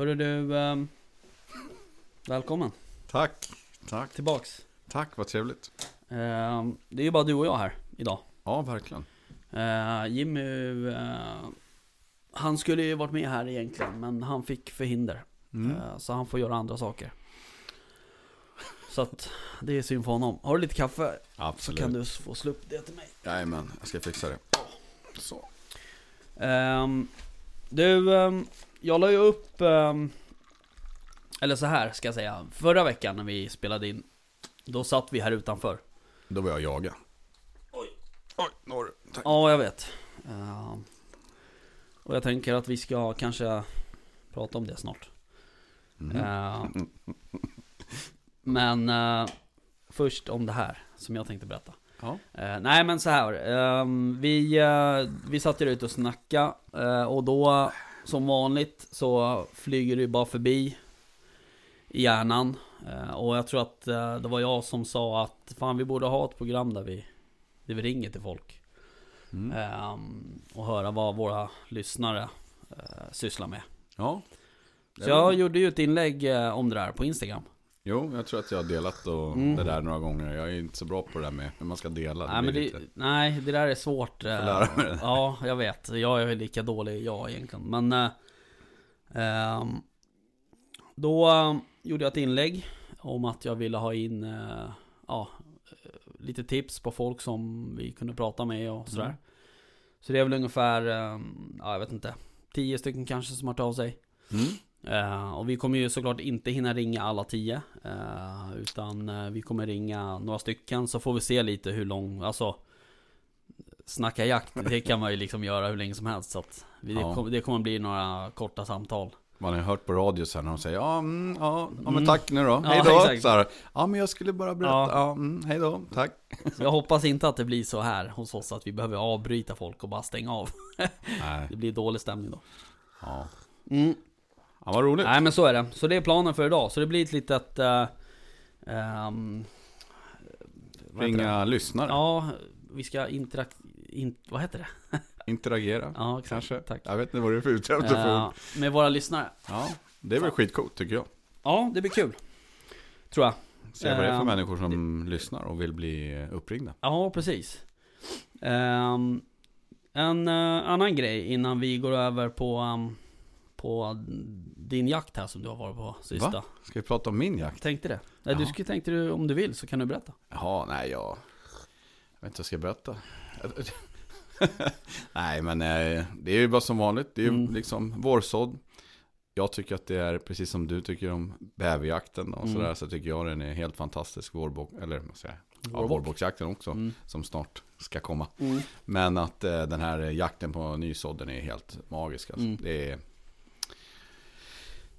Hörru du, ehm, välkommen Tack, tack, tillbaks. tack, vad trevligt. Ehm, det är ju bara du och jag här idag. Ja, verkligen. Uh, Jimmy, eh, han skulle ju varit med här egentligen, men han fick förhinder. Mm. Eh, så han får göra andra saker. Så att det är synd för honom. Har du lite kaffe så Absolut. kan du få slå upp det till mig. Jajamän, jag ska fixa det. Så. Ehm, du, ehm, jag la ju upp, ehm, eller så här ska jag säga. Förra veckan när vi spelade in, då satt vi här utanför. Då var jag jaga. Oj. Oj, du. Tack. Ja, jag vet. Ehm, och jag tänker att vi ska kanske prata om det snart. Mhm. Ehm, men eh, först om det här som jag tänkte berätta. Ja. Eh, nej men så här. vi, uh, vi satt ju ute och snacka eh, och då som vanligt så flyger det ju bara förbi i hjärnan. Eh, och jag tror att eh, det var jag som sa att fan vi borde ha ett program där vi, där vi ringer till folk. Mm. Ehm, och höra vad våra lyssnare uh, sysslar med. ja. Så jag gjorde ju ett inlägg eh, om det där på Instagram. Jo, jag tror att jag har delat och Mm. det där några gånger. Jag är inte så bra på det där med hur man ska dela. Nej, men det, lite- nej, det där är svårt. eh, lära mig det. Ja, jag vet. Jag är lika dålig jag egentligen. Men eh, ehm, då eh, gjorde jag ett inlägg om att jag ville ha in eh, ja, eh, lite tips på folk som vi kunde prata med och sådär. Mm. Så det är väl ungefär, eh, ja jag vet inte, tio stycken kanske som har tagit av sig. Mm. Eh, och vi kommer ju såklart inte hinna ringa alla tio. eh, utan eh, vi kommer ringa några stycken så får vi se lite hur lång, alltså Snacka jakt, det kan man ju liksom göra hur länge som helst. Så att vi, det, Ja. kommer, det kommer bli några korta samtal. Man har hört på radio sen när de säger ja, mm, ja, ja men Mm. tack nu då, Ja, hej då. här, ja men jag skulle bara berätta, Ja. ja, mm, hej då, tack. Så jag hoppas inte att det blir så här hos oss att vi behöver avbryta folk och bara stänga av. Nej, Det blir dålig stämning då. ja. Mm. Ja vad roligt. Nej men så är det. Så det är planen för idag. Så det blir ett litet... Uh, um, Ringa lyssnare, Ja, vi ska interakt... In, vad heter det? interagera, Ja, exakt. kanske. Tack. Jag vet inte vad du är för ute efter. för- med våra lyssnare. Ja, det är väl skitcoolt tycker jag. Ja, det blir kul. Tror jag. Se vad det är för Ehm, människor som lyssnar och vill bli uppringda. Ja, precis. Ehm, en eh, annan grej innan vi går över på, um, på din jakt här som du har varit på sista. Va? Ska vi prata om min jakt? Tänkte det. Nej, du skulle tänkte du om du vill så kan du berätta. Jaha, nej jag... Jag vet inte vad jag ska berätta. nej, men eh, det är ju bara som vanligt. Det är ju Mm. liksom vårsådd. Jag tycker att det är precis som du tycker om bäverjakten och Mm. sådär. Så tycker jag den är helt fantastisk. Vårbock, eller vad säger jag? Ja, Vårbock. vårbocksjakten också. Mm. Som snart ska komma. Mm. Men att eh, den här jakten på nysådden är helt magisk. Alltså. Mm. Det, är,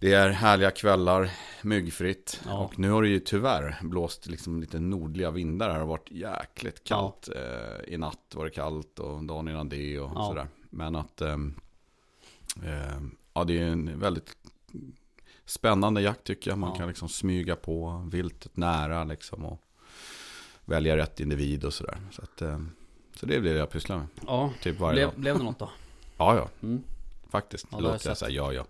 det är härliga kvällar, myggfritt. Ja. Och nu har det ju tyvärr blåst liksom lite nordliga vindar här. Det har varit jäkligt kallt. Eh, I natt var det kallt och dagen innan det och Ja. sådär. Men att ehm, ehm, ja, det är en väldigt spännande jakt tycker jag. Man Ja. kan liksom smyga på viltet nära liksom. Och välja rätt individ och sådär. Så, att, ehm, så det är det jag pysslar med. Ja, Typ varje dag. blev, blev det något då? Ja, ja. Mm. Faktiskt. Ja, det låter jag jag säga. Ja, ja.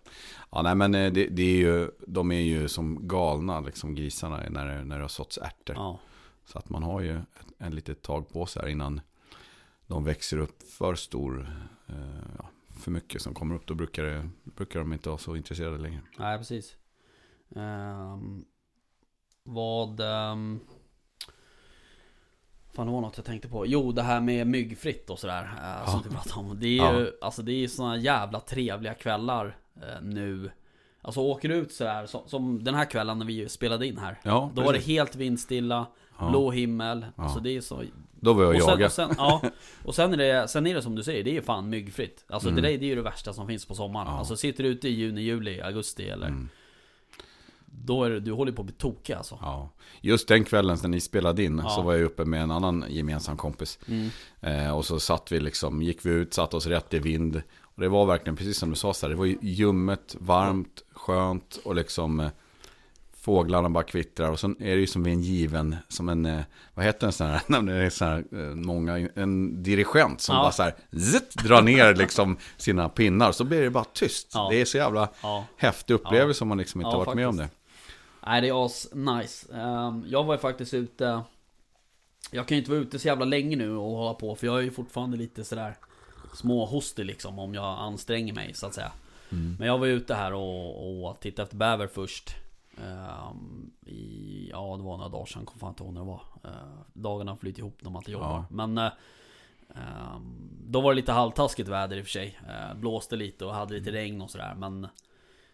Ja, nej men eh, det, det är ju, de är ju som galna liksom grisarna när när det har såtts ärtor. Ja. Så att man har ju ett, en litet tag på sig här innan de växer upp för stor, eh, ja, för mycket som kommer upp. Då brukar, det, brukar de inte vara så intresserade längre. Nej, precis. Ehm, vad... Um, fan, det var något jag tänkte på. Jo, det här med myggfritt och sådär. Som Ja. du pratade om. Det är ju, Ja. alltså det är såna jävla trevliga kvällar eh, nu. Alltså åker du ut sådär, som, som den här kvällen när vi spelade in här. Ja, Då var det precis. helt vindstilla, Ja. blå himmel. Ja. Alltså det är så... Då var jag och Och sen, och sen, ja, och sen är, det, sen är det som du säger, det är ju fan myggfritt. Alltså Mm. det, där, det är ju det värsta som finns på sommaren. Alltså sitter du ute i juni, juli, augusti eller... Mm. Då är det, du håller på att bli tokig alltså. Ja. Just den kvällen när ni spelade in Ja. så var jag uppe med en annan gemensam kompis. Mm. Eh, och så satt vi liksom, gick vi ut, satt oss rätt i vind. Och det var verkligen precis som du sa, så här, det var ju ljummet, varmt, skönt och liksom eh, fåglarna bara kvittrar och så är det ju som en given, som en, eh, vad heter en sån här, Nej, det är sån här eh, många, en dirigent som Ja. bara så här, zitt, drar ner liksom sina pinnar, så blir det bara tyst. Ja. Det är så jävla Ja. häftig upplevelse om man liksom inte har varit med om det. Nej det är as nice. Ehm, jag var ju faktiskt ute. Jag kan ju inte vara ute så jävla länge nu och hålla på för jag är ju fortfarande lite sådär Småhostig liksom om jag anstränger mig så att säga. Mm. Men jag var ute här och, och tittade efter bäver först. Ehm, i, Ja det var några dagar sedan, kom fan inte ihåg när det var. Uh, Dagarna flyter ihop när man inte jobbar. Ja. Men eh, ehm, Då var det lite halvtaskigt väder i och för sig. Blåste lite och hade lite regn och sådär men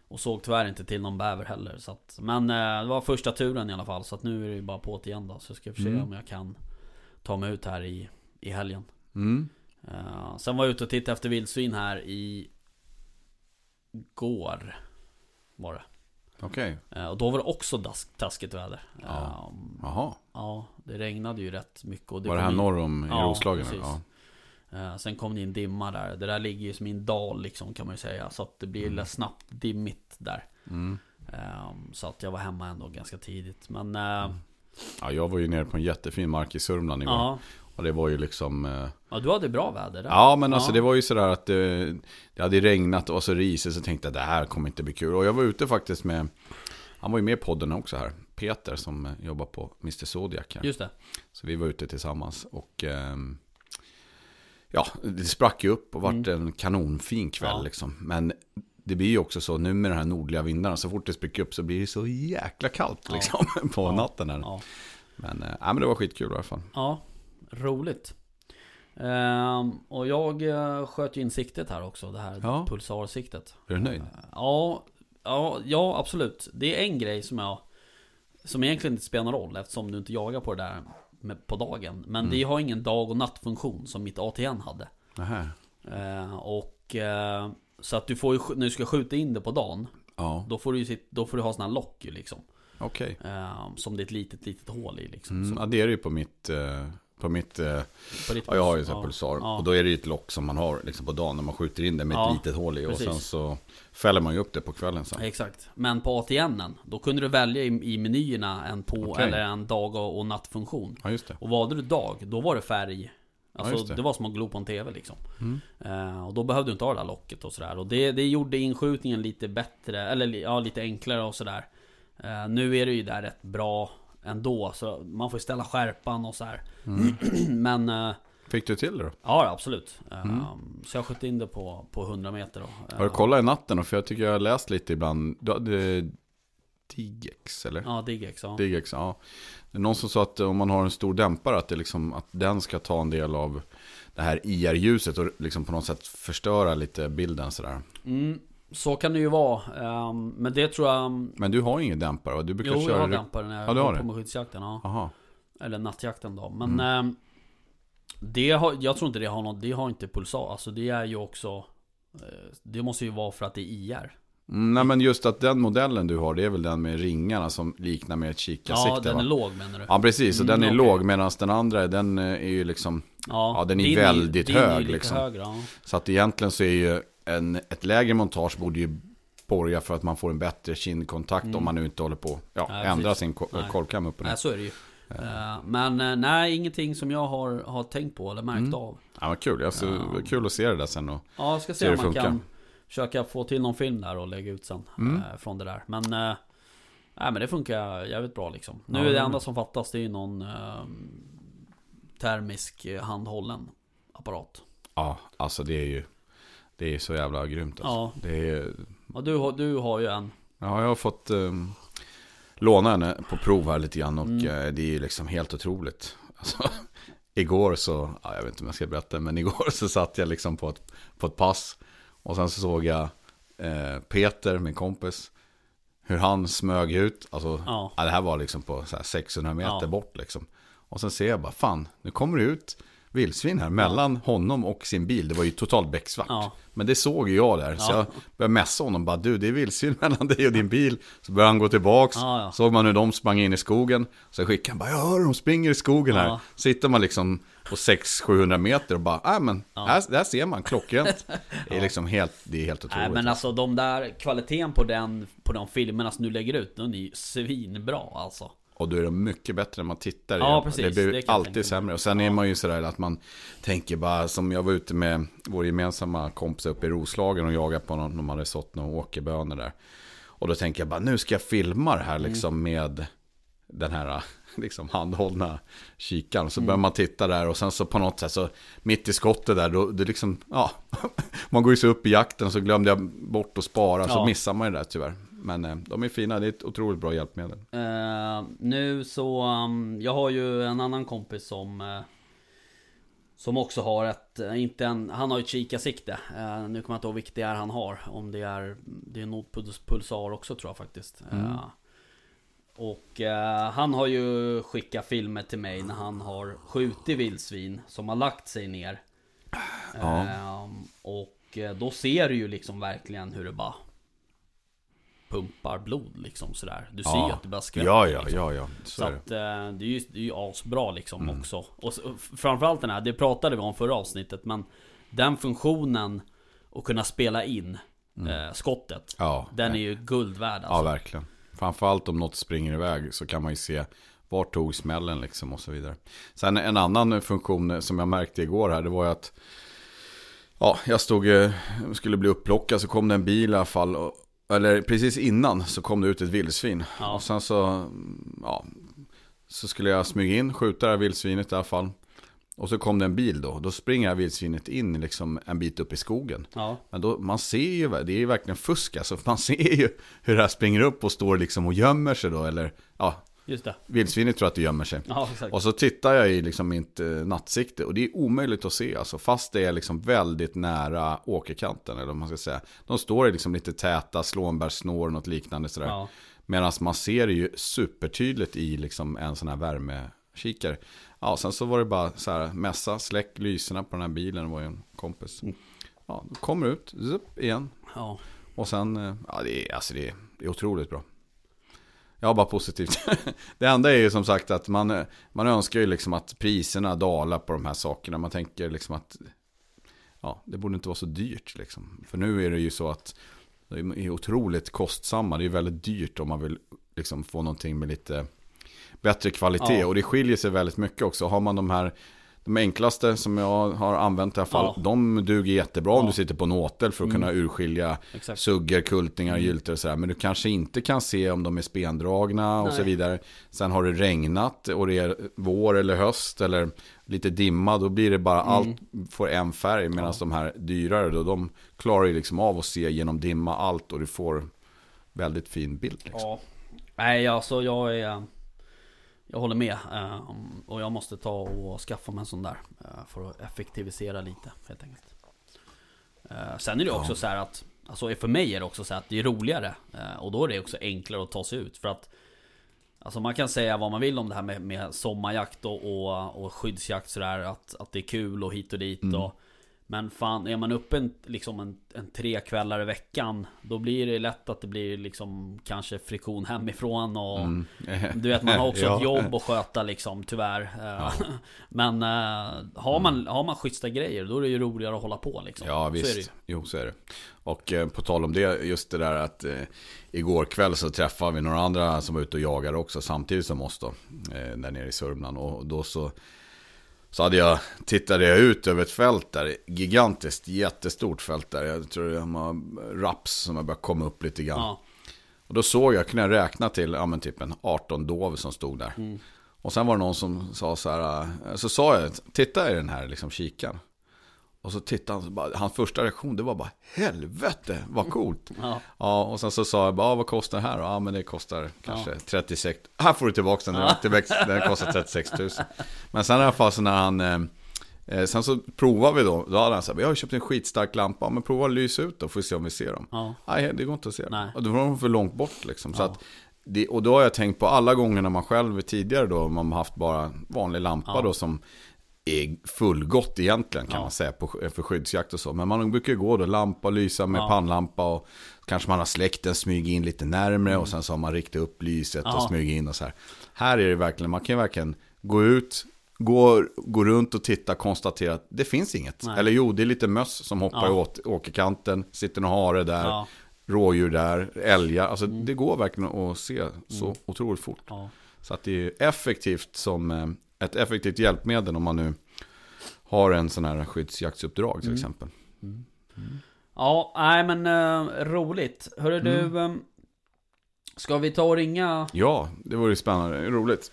och såg tyvärr inte till någon bäver heller så att, Men eh, det var första turen i alla fall Så att nu är det ju bara på igen då Så jag ska försöka Mm. om jag kan Ta mig ut här i, i helgen Mm. Eh, Sen var jag ute och tittade efter vildsvin här i Går Var det Okej, Eh, Och då var det också dask, taskigt väder. Ehm, jaha. ja det regnade ju rätt mycket och det Var det här norr om i Ja, Roslagen? precis. Ja. Eh, Sen kom det in dimma där Det där ligger ju som i en dal liksom kan man ju säga Så att det blir mm. snabbt dimmigt där Mm. Ehm, Så att jag var hemma ändå ganska tidigt Men eh, ja, jag var ju nere på en jättefin mark i Sörmland igår. ja, Och det var ju liksom... eh, ja du hade bra väder där Ja men alltså Ja. det var ju sådär att det, det hade regnat och var så risigt så tänkte jag det här kommer inte bli kul. Och jag var ute faktiskt med, han var ju med i podden också här, Peter som jobbar på Mr Zodiac här. Just det Så vi var ute tillsammans och ehm, ja, det sprack ju upp och vart en kanonfin kväll Mm. Ja. liksom. Men det blir ju också så nu med de här nordliga vindarna, så fort det spricker upp så blir det så jäkla kallt Ja. liksom på Ja. natten här. Ja, Men, äh, men det var skitkul i alla fall. ja roligt Ehm, Och jag eh, sköt ju in siktet här också Det här Ja. pulsarsiktet Är du nöjd? Ja, ja, ja absolut. Det är en grej som jag Som egentligen inte spelar någon roll eftersom du inte jagar på det där med, på dagen. Men Mm. det har ingen dag och nattfunktion som mitt ATN hade. Eh, och eh, Så att du får ju, när du ska skjuta in det på dagen Ja, Då får du ju sitt, då får du ha såna här lock liksom. okej. Eh, som det är ett litet, litet hål i liksom. Mm, ja, det är det ju på mitt, eh, på mitt eh, på Ja, jag har ju en här pulsar. Ja. Och då är det ju ett lock som man har liksom på dagen när man skjuter in det med Ja, ett litet hål i. Och precis. sen så fäller man ju upp det på kvällen sen. Exakt. Men på ATNen, då kunde du välja i, i menyerna en på Okej. eller en dag och, och nattfunktion. Ja, just det. Och valde du dag, då var det färg. Alltså det. det. var som att glo på en TV liksom. Mm. Eh, och då behövde du inte ha det där locket och sådär. Och det, det gjorde inskjutningen lite bättre, eller ja, lite enklare och sådär. Eh, nu är det ju där rätt bra ändå, så man får ju ställa skärpan och sådär. Men, eh, Fick du till det då? ja absolut. Eh, Så jag sköt in det på, på 100 meter då. Har du Eh, kollat i natten då? För jag tycker jag har läst lite ibland. Du hade Digex eller? Ja, Digex ja. Digex, ja. Det är någon som sa att om man har en stor dämpare att, det liksom, att den ska ta en del av det här IR-ljuset och liksom på något sätt förstöra lite bilden sådär. Mm, så kan det ju vara. Eh, men det tror jag... Men du har ingen dämpare va? Du brukar Jo, köra... jag har dämpare när jag Ja, går på med skyddsjakten. Ja. Aha. Eller nattjakten då. Men Mm. ehm, det har, jag tror inte det har något, det har inte pulsar. Alltså det är ju också eh, Det måste ju vara för att det är IR. Mm, nej men just att den modellen du har, det är väl den med ringarna som liknar med ett kikarsikte Ja, den va? är låg menar du? Ja precis, och Mm, den är okej. låg medan den andra den eh, är ju liksom ja, den är väldigt är hög, lite liksom. Högre, ja. Så att egentligen så är ju en, ett lägre montage borde ju borga för att man får en bättre kindkontakt om man nu inte håller på ja, Mm. Nej, ändra sin ko- Nej. kolkam upp och ner. Nej, så är det ju. Eh, Men eh, nej, ingenting som jag har, har tänkt på eller märkt Mm. av. Ja, vad kul. Alltså, Ja. vad kul att se det där sen. Och, Ja, jag ska se det om man funkar. kan försöka få till någon film där och lägga ut sen. Mm. eh, Från det där. Men Nej men det funkar jävligt bra liksom. Nu Ja, är det enda som fattas det är någon eh, Termisk handhållen apparat. ja, alltså det är ju det är så jävla grymt. Alltså. Ja. Det är, Och du, har- du har ju en. ja, jag har fått um, låna henne på prov här lite grann och Mm. eh, det är ju liksom helt otroligt. Alltså, igår så, ja, jag vet inte om jag ska berätta, men igår så satt jag liksom på ett, på ett pass och sen så såg jag eh, Peter, min kompis, hur han smög ut. Alltså, Ja. Ja, det här var liksom på så här 600 meter Ja. bort liksom. Och sen ser jag bara, fan, nu kommer det ut vildsvin här mellan honom och sin bil. Det var ju totalt becksvart. Ja. Men det såg ju jag där. Så Ja. jag började messa honom, bara du, det är vildsvin mellan dig och din bil. Så började han gå tillbaks, Ja, ja. såg man hur de sprang in i skogen. Så skickade han bara, jag hör dem springer i skogen här. Sitter man liksom på 600-700 meter och bara, nej men, här, där ser man klockrent. Det är liksom helt, det är helt otroligt. Nej men alltså de där kvaliteten på den, på de filmerna som du lägger ut, den är ju svinbra alltså. Och då är de mycket bättre när man tittar Ja, precis. Det Det blir tänka alltid sämre. Och sen är man ju sådär att man tänker bara, som jag var ute med vår gemensamma kompis uppe i Roslagen och jagade på någon, de hade sått några åkerbönor där. Och då tänker jag bara, nu ska jag filma det här Mm. liksom med den här liksom handhållna kikaren. Så Mm. börjar man titta där och sen så på något sätt så mitt i skottet där, då det liksom, ja, man går ju så upp i jakten så glömde jag bort att spara, så Ja. missar man ju det där tyvärr. Men eh, de är fina, det är ett otroligt bra hjälpmedel. Eh, nu så, um, jag har ju en annan kompis som eh, Som också har ett, inte en, han har ju ett kikarsikte. Uh, Nu kommer jag inte ihåg vilket det är han har. Om det är, det är nog puls- pulsar också tror jag faktiskt. Eh, Och eh, han har ju skickat filmer till mig när han har skjutit vildsvin Som har lagt sig ner. Ja. Eh, Och då ser du ju liksom verkligen hur det bara Pumpar blod liksom sådär Du ser ju att det bara skvätter Ja, ja, liksom. ja, ja. Så, Så det. att eh, det är ju, det är ju asbra liksom Mm. också och så, Framförallt den här, det pratade vi om förra avsnittet Men Den funktionen Att kunna spela in eh, skottet Mm. Ja, Den är ju guld värd ja, alltså. verkligen. Framförallt om något springer iväg så kan man ju se var tog smällen liksom och så vidare. Sen en annan funktion som jag märkte igår här, det var ju att Ja, jag stod, eh, skulle bli upplockad så kom det en bil i alla fall. Och, eller precis innan så kom det ut ett vildsvin. Ja. Och sen så, ja, så skulle jag smyga in, skjuta det här vildsvinet i alla fall. Och så kom det en bil då. Då springer vildsvinet in liksom en bit upp i skogen. Ja, Men då, man ser ju, det är ju verkligen fusk alltså. Man ser ju hur det här springer upp och står liksom och gömmer sig då. Eller, ja, just det vildsvinet tror att det gömmer sig. Ja, exakt Och så tittar jag i liksom mitt eh, nattsikte och det är omöjligt att se alltså. Fast det är liksom väldigt nära åkerkanten eller man ska säga. De står i liksom lite täta slånbärssnår, något liknande sådär. Ja, Medan man ser det ju supertydligt i liksom en sån här värmekikare. Ja, sen så var det bara så här, mässa, släck lyserna på den här bilen, det var ju en kompis. Ja, då kommer ut, zup, igen. ja, Och sen, eh, ja det är, alltså det är, det är otroligt bra. Ja, bara positivt. det enda är ju som sagt att man, man önskar ju liksom att priserna dalar på de här sakerna. Man tänker liksom att ja, det borde inte vara så dyrt liksom. För nu är det ju så att det är otroligt kostsamma. Det är väldigt dyrt om man vill liksom få någonting med lite bättre kvalitet. Ja. Och det skiljer sig väldigt mycket också. Har man de här de enklaste som jag har använt i alla fall, Ja. de duger jättebra om Ja. du sitter på en åtel för att kunna urskilja exakt sugger, kultingar, gyltor och sådär. Men du kanske inte kan se om de är spendragna och så Nej. vidare. Sen har det regnat och det är vår eller höst eller lite dimma. Då blir det bara allt får en färg. Medan de här dyrare då, de klarar ju liksom av att se genom dimma allt och du får väldigt fin bild. Liksom. Ja Nej alltså jag är Jag håller med eh, Och jag måste ta och skaffa mig en sån där eh, För att effektivisera lite helt enkelt. Eh, Sen är det också så här att Alltså för mig är det också så här att det är roligare Och då är det också enklare att ta sig ut för att Alltså man kan säga vad man vill om det här med, med sommarjakt och, och, och skyddsjakt sådär att, att det är kul och hit och dit och Men fan, är man uppe en, liksom en, en tre kvällar i veckan Då blir det lätt att det blir liksom Kanske friktion hemifrån och Du vet man har också Ja. ett jobb att sköta liksom tyvärr Eh, Men eh, har, man, har man schyssta grejer då är det ju roligare att hålla på liksom Ja Så är det visst, jo så är det. Och eh, på tal om det, just det där att eh, igår kväll så träffade vi några andra som var ute och jagade också samtidigt som oss då. Eh, där nere i Sörmland. Och då så, så hade jag, tittade jag ut över ett fält där, gigantiskt, jättestort fält där. Jag tror det var raps som har börjat komma upp lite grann. Ja, Och då såg jag, kunde jag räkna till, ja men typ en 18 dov som stod där. Mm. Och sen var det någon som sa så här, så sa jag, titta i den här liksom kikaren. Och så tittade han, så bara, hans första reaktion det var bara, helvete vad coolt. ja, Ja, och sen så sa jag bara, "Ja, vad kostar det här? Ja, men det kostar kanske 36, här får du tillbaka den, tillväxt, den kostar 36 000. Men sen i alla fall så när han, eh, eh, sen så provade vi då, då hade han sagt, jag har köpt en skitstark lampa, men prova att lysa ut då, får vi se om vi ser dem. ja, Nej, det går inte att se. Nej. Och då var de för långt bort liksom. Så Ja. att det, och då har jag tänkt på alla gånger när man själv tidigare då, man har haft bara vanlig lampa Ja. då som är fullgott egentligen kan Ja. man säga på, för skyddsjakt och så. Men man brukar ju gå då lampa, lysa med Ja. pannlampa och kanske man har släkten smyga in lite närmre och sen så har man riktat upp lyset och Mm. Ja. smyga in och så här. Här är det verkligen, man kan ju verkligen gå ut går, går runt och tittar och konstaterar att det finns inget. Nej. Eller jo, det är lite möss som hoppar Ja. åt, åkerkanten, sitter en hare där, Ja, rådjur där, älgar. Alltså Mm. det går verkligen att se så otroligt fort. Så att det är effektivt som eh, ett effektivt hjälpmedel om man nu har en sån här skyddsjaktsuppdrag till Mm. exempel. Ja, nej men eh, roligt. Hörru du, Mm. ehm, ska vi ta och ringa? Ja, det vore spännande, roligt.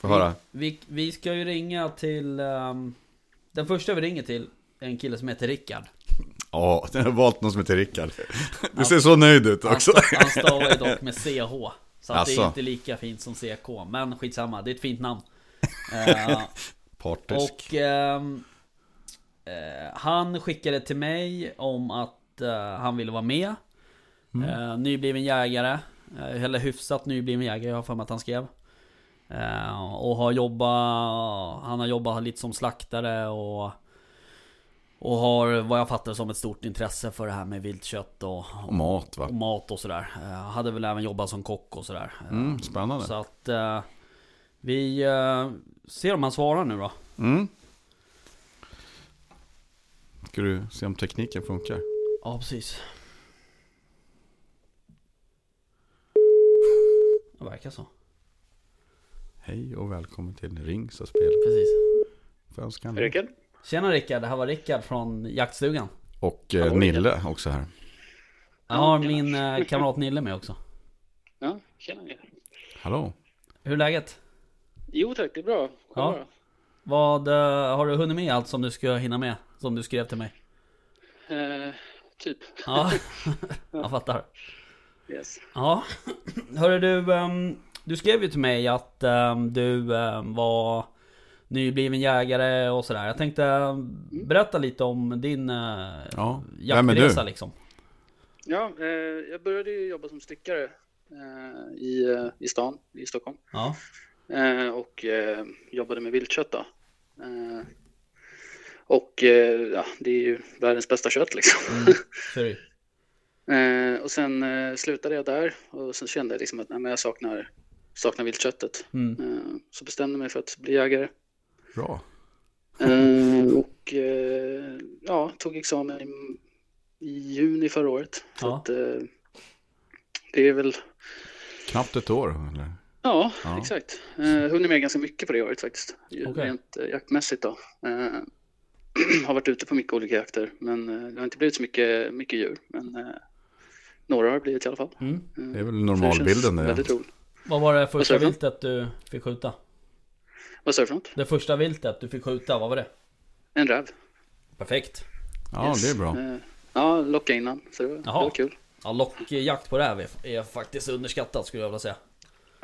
Få höra. Vi, vi ska ju ringa till... ehm, den första vi ringer till är en kille som heter Rickard. Ja, den har valt någon som heter Rickard. Du ser så nöjd ut också. han stavar ju dock med CH. Så att det är inte lika fint som CK. Men skitsamma, det är ett fint namn. Eh, Partisk. och ehm, eh, han skickade till mig om att eh, han ville vara med. Eh, nybliven jägare. Eller hyfsat nybliven jägare, jag har för mig att han skrev. Och har jobbat, han har jobbat lite som slaktare och och har vad jag fattar som ett stort intresse för det här med viltkött och, Och mat va? och mat och sådär. Eh, hade väl även jobbat som kock och sådär. Mm, spännande. Så att eh, vi ser om han svarar nu då. Mm. Ska du se om tekniken funkar? Ja, precis. Det verkar så. Hej och välkommen till Ring så spel. Precis. Får önska en- Rickard? Tjena Rickard, det här var Rickard från jaktstugan. Och eh, Hallå, Nille också här. Jag har min eh, kamrat Nille med också. Ja, tjena. Hallå? Hur är läget? Jo tack, det är bra. Ja. Vad, eh, har du hunnit med allt som du ska hinna med? Som du skrev till mig? Eh, typ. Ja, jag fattar. Yes. Ja, hörru du, ehm, du skrev ju till mig att ehm, du ehm, var nybliven jägare och sådär. Jag tänkte ehm, berätta lite om din uh, Ja, jaktresa du? liksom. Ja, eh, jag började ju jobba som styckare eh, i, eh, i stan, i Stockholm. Ja, Eh, och eh, jobbade med viltkött då. Eh, och eh, ja, det är ju världens bästa kött liksom. mm, så. Eh, och sen eh, slutade jag där och sen kände jag liksom att nej, men jag saknar, saknar viltköttet. Mm. Så bestämde jag mig för att bli jägare. Bra. Och ja, tog examen i, i juni förra året. Så Ja. att, eh, det är väl, Knappt ett år eller? Ja, Ja. exakt. Eh, hunnit med ganska mycket på det året faktiskt. Okej. Rent eh, jaktmässigt då. Eh, har varit ute på mycket olika jakter, men eh, det har inte blivit så mycket, mycket djur. Men eh, några har det blivit i alla fall. Mm. Eh, Det är väl normalbilden det. Väldigt roligt. Vad var det första viltet du fick skjuta? Vad sa du för något? Det första viltet du fick skjuta, vad var det? En räv. Perfekt. Ja, Yes. det är bra. Eh, ja, locka innan. Så det var, det var kul. Ja, lockjakt på räv är, är faktiskt underskattat skulle jag vilja säga.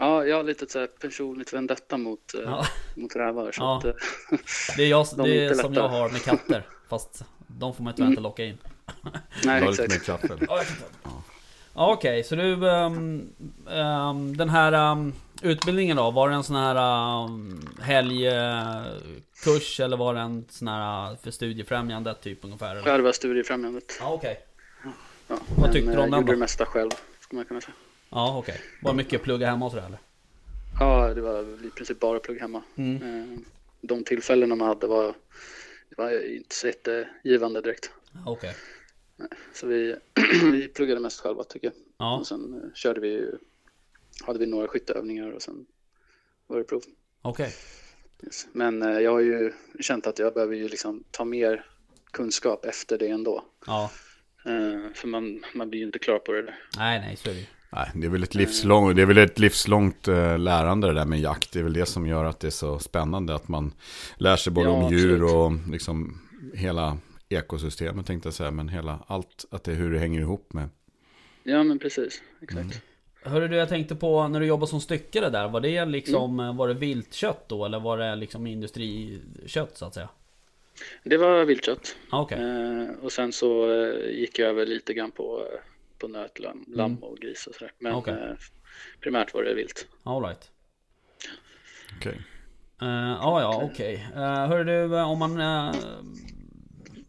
Ja, jag har lite så här personligt vendetta mot, eh, Ja. mot rävar. Så Ja. att, eh, Det är, jag, De det är som jag har med katter. Fast de får man tyvärr inte locka in. nej, exakt. Ja, jag. Ja, Okej, så du... ehm, ehm, den här ehm, utbildningen då, var det en sån här um, helgkurs eller var det en sån här uh, för studiefrämjande typ ungefär? Eller? Själva studiefrämjandet. Ja, okej. Ja, Vad tyckte du om eh, den gjorde då? det mesta själv, skulle man kunna säga. Ja, okej. Var det mycket plugga hemma och sådär eller? Ja, det var i princip bara plugg hemma. Mm. Eh, De tillfällena man hade var, var inte så jättegivande direkt. Okej. Så vi, vi pluggade mest själva tycker jag. Ja, Och sen eh, körde vi, hade vi några skytteövningar och sen var det prov. okej. Yes. Men eh, jag har ju känt att jag behöver ju liksom ta mer kunskap efter det ändå. Ja. För man, man blir ju inte klar på det där. Nej, nej, så är det ju. Nej, det är väl ett livslångt, det är väl ett livslångt eh, lärande det där med jakt. Det är väl det som gör att det är så spännande. Att man lär sig både Ja, om djur absolut. och liksom hela ekosystemet tänkte jag säga. Men hela allt, att det är hur det hänger ihop med. Ja men precis, exakt. Mm. Hörru du, jag tänkte på när du jobbade som styckare där. Var det liksom, Mm. var det viltkött då? Eller var det liksom industrikött så att säga? Det var viltkött. Ja, Okej. Eh, och sen så eh, gick jag över lite grann på, eh, på nöt, lamm, lamm och gris och sådär. Men Mm. Okej. eh, primärt var det vilt. All right. Okej. Uh, ja, ja, okej. Uh, hörru du, eh, om man... eh,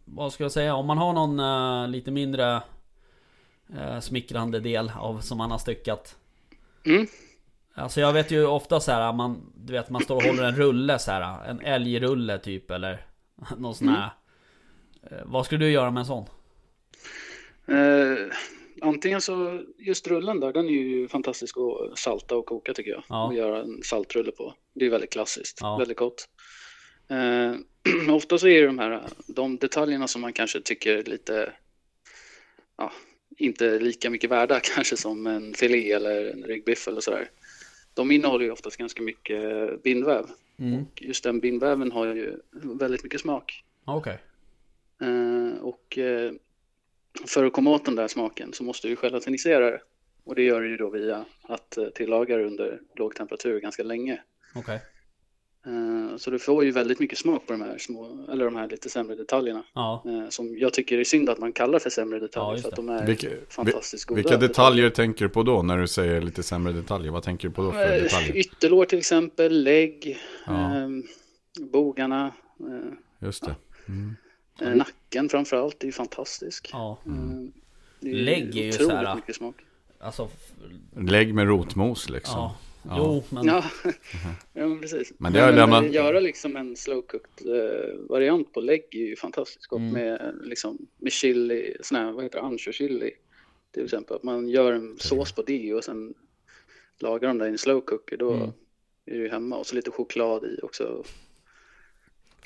vad ska jag säga? Om man har någon eh, lite mindre eh, smickrande del av som man har styckat. Mm. Alltså jag vet ju ofta så här, man, du vet man står och håller en rulle så här, en älgrulle typ eller någon sån här. Eh, Vad skulle du göra med en sån? Antingen så, just rullen där, den är ju fantastisk att salta och koka tycker jag. Ja. Och göra en saltrulle på. Det är väldigt klassiskt, Ja. väldigt gott. Eh, ofta så är det de här, de detaljerna som man kanske tycker är lite, ja, inte lika mycket värda kanske som en filé eller en ryggbiff eller sådär. De innehåller ju oftast ganska mycket bindväv. Mm. Och just den bindväven har ju väldigt mycket smak. Okej. Eh, och eh, för att komma åt den där smaken så måste du gelatinisera det. Och det gör du ju då via att eh, tillaga det under låg temperatur ganska länge. Okej. Eh, så du får ju väldigt mycket smak på de här små, eller de här lite sämre detaljerna. Ja. Eh, som jag tycker är synd att man kallar för sämre Ja, detaljer just för att de är Vilka, fantastiskt goda. vilka detaljer tänker du på då när du säger lite sämre detaljer? Vad tänker du på då för detaljer? Ytterlår till exempel, lägg, Ja. eh, bogarna, eh, Just det. Mm. Eh, nacken framför allt. Det är ju fantastisk. Ja. Det är Lägg är ju otroligt så här- mycket smak. Alltså. Lägg med rotmos liksom. Ja. Ja. Jo men. Ja, ja men precis. Men det har eh, lämnat- Göra liksom en slow cooked eh, variant på lägg är ju fantastiskt gott Mm. med, eh, liksom, med chili, sån här, vad heter det, ancho chili till exempel. Att man gör en sås på det och sen lagar de det i en slow cooker. Då Mm. är det ju hemma och så lite choklad i också.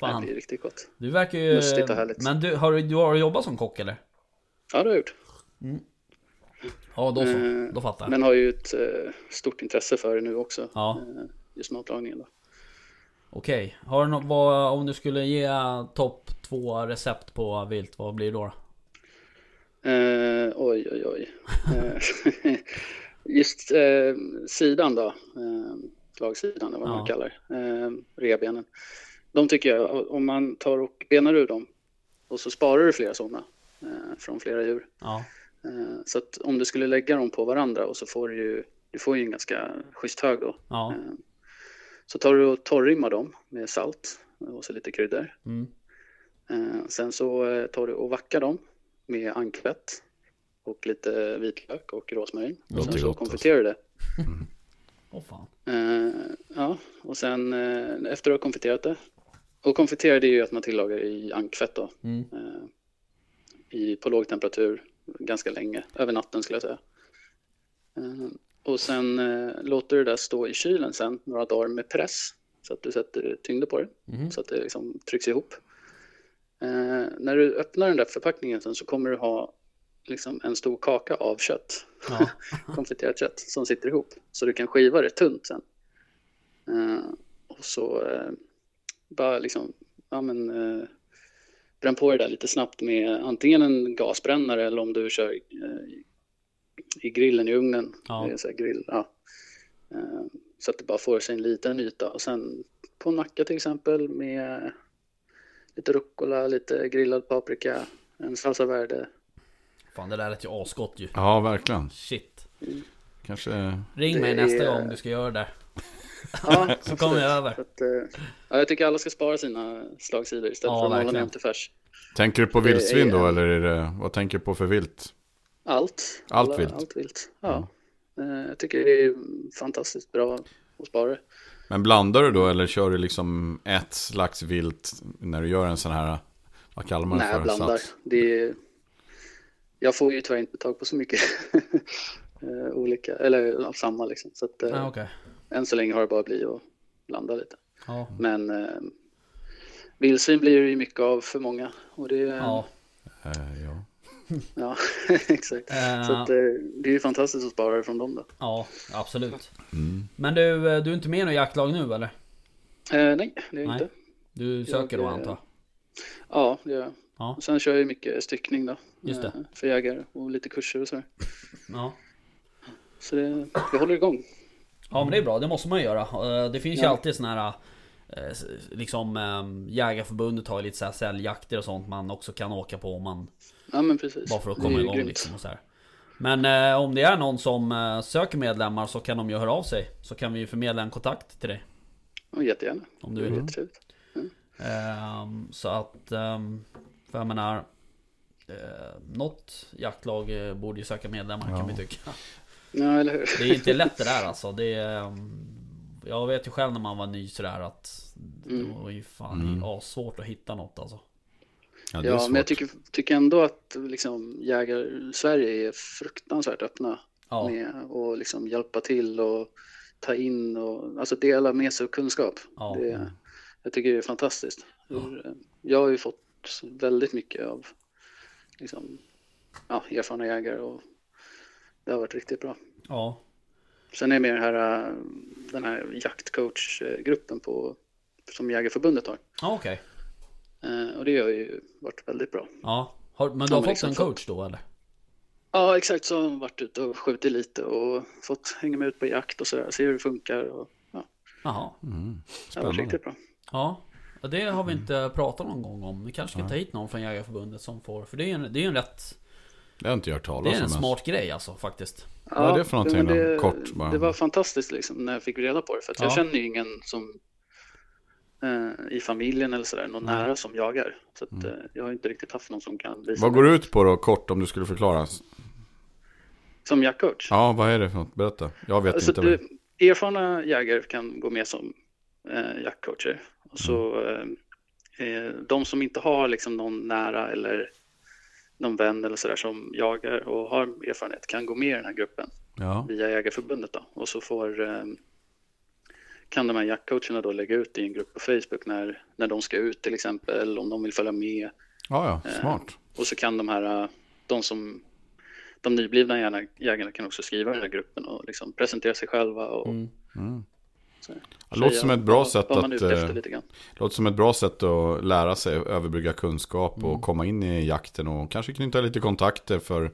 Det Fan. blir riktigt gott. Du verkar ju... Lustigt och härligt. Men du, har du, du har jobbat som kock eller? Ja, det har jag gjort. Ja då så. Eh, Då fattar jag. Men har ju ett eh, stort intresse för det nu också. Ja. Eh, just matlagningen då. Okej. Har du något, vad, om du skulle ge topp två recept på vilt, vad blir det då? Eh, oj, oj, oj. Eh, Just eh, sidan då, eh, slagsidan eller vad Ja. man kallar eh, revbenen. De tycker jag, om man tar och benar ur dem och så sparar du flera sådana eh, från flera djur. Ja. Eh, så att om du skulle lägga dem på varandra och så får du ju, du får ju en ganska schysst hög då. Ja. Eh, så tar du och torrimmar dem med salt och så lite kryddor. Mm. Eh, sen så eh, tar du och vackar dem med ankvett och lite vitlök och rosmarin. Och Låter sen så gott, konfiterar du det. Åh fan. Eh, ja, och sen eh, efter att ha konfiterat det. Och konfitera det är ju att man tillagar i ankfett då. Mm. Eh, i, på låg temperatur ganska länge, över natten skulle jag säga. Eh, och sen eh, låter du det där stå i kylen sen några dagar med press. Så att du sätter tyngder på det, Mhm. så att det liksom trycks ihop. Eh, när du öppnar den där förpackningen sen så kommer du ha liksom en stor kaka av kött Ja. konfiterat kött som sitter ihop. Så du kan skiva det tunt sen. Eh, och så eh, bara liksom, ja men, eh, bränn på det där lite snabbt med antingen en gasbrännare eller om du kör eh, i grillen i ugnen. Ja. Det är så här grill, ja. Eh, så att det bara får sig en liten yta. Och sen på en macka till exempel med lite rucola, lite grillad paprika, en salsa verde. Fan det där lät ju asgott ju. Ja, verkligen. Shit. Kanske... Ring Det mig nästa är- gång du ska göra det där. Ja, Så kommer jag över. Att, eh, ja, jag tycker alla ska spara sina slagsidor istället Ja, för att måla verkligen. ner dem till färs. Tänker du på vildsvin då eller är det... vad tänker du på för vilt? Allt. Allt Alla- vilt? Allt vilt. Ja. Eh, Jag tycker det är fantastiskt bra att spara det. Men blandar du då eller kör du liksom ett slags vilt när du gör en sån här, vad kallar man det Nej, för? jag blandar. Sats? Det är... Jag får ju tyvärr inte tag på så mycket eh, olika, eller ja, samma liksom. Så att, Ja, okej. Än så länge har det bara blivit att blanda lite. Ja. Men eh, vildsvin blir det ju mycket av för många. Och det, Ja. Eh, ja. ja exakt. Eh, Så att, eh, det är ju fantastiskt att spara från dem då. ja, absolut. Mm. Men du, eh, du är inte med i något jaktlag nu eller? Eh, nej, det är jag Nej. inte. Du söker då Jag, eh, antar jag? Ja, det gör jag. Ja. Sen kör jag ju mycket styckning då. Just det. För jägare och lite kurser och så. Ja. Så det, det håller igång. Ja men det är bra, det måste man göra. Eh, Det finns ju Ja. alltid såna här eh, Liksom eh, Jägarförbundet har ju lite så här säljjakter och sånt man också kan åka på om man Ja men precis. Bara för att komma igång grymt. liksom och så här. Men eh, om det är någon som eh, söker medlemmar så kan de ju höra av sig Så kan vi ju förmedla en kontakt till dig Ja, jättegärna. Om du vill jättetrevligt. Ehm, Så att ehm, För jag menar eh, Något jaktlag eh, borde ju söka medlemmar kan Ja. vi tycka Ja, eller hur? Det är inte lätt det där alltså. Det är, um, jag vet ju själv när man var ny sådär att det Mm. var ju fan assvårt att hitta något alltså. Ja, det Ja, svårt. men jag tycker, tycker ändå att liksom, jägare Sverige är fruktansvärt öppna Ja, med att liksom hjälpa till och ta in och alltså dela med sig av kunskap. Ja. Det, jag tycker det är fantastiskt. Hur, eh, Jag har ju fått väldigt mycket av liksom, ja, erfarna jägare och det har varit riktigt bra. ja, Sen är det mer den här, eh, den här jaktcoachgruppen på, som Jägarförbundet har. ja okej. Eh, Och det har ju varit väldigt bra. Ja, har, men du har fått liksom en fått- coach då eller? Ja, exakt så har varit ute och skjutit lite och fått hänga med ut på jakt och sådär, se hur det funkar. Och, ja, Jaha. det har varit Spännande. riktigt bra. Ja, det har vi inte pratat någon gång om. Vi kanske ska ta hit någon från Jägarförbundet som får, för det är ju en, det är ju en rätt, Det har jag inte hört det talas är om en ens. smart grej alltså faktiskt. Vad är det för någonting men då? det, Kort bara. Det var fantastiskt liksom när jag fick reda på det. För att jag Ja. känner ju ingen som eh, i familjen eller sådär, någon Nej. nära som jagar. Så att, eh, jag har inte riktigt haft någon som kan visa Vad går det ut på då, kort, om du skulle förklara? Som jaktcoach. Ja, vad är det för något? Berätta. Jag vet Alltså, inte. det du, erfarna jägare kan gå med som eh, jaktcoacher. Och så, Mm. eh, eh, de som inte har liksom, någon nära eller någon vän eller sådär som jagar och har erfarenhet kan gå med i den här gruppen Ja. via Jägarförbundet. Då. Och så får, eh, kan de här jaktcoacherna då lägga ut i en grupp på Facebook när, när de ska ut till exempel, om de vill följa med. ja, ja, smart. Och så kan de här, eh, de som de nyblivna jägarna, kan också skriva i den här gruppen och liksom presentera sig själva och Mm. så Det låter som ett bra sätt att, eh, låter som ett bra sätt att lära sig, överbrygga kunskap Mm. och komma in i jakten och kanske knyta lite kontakter för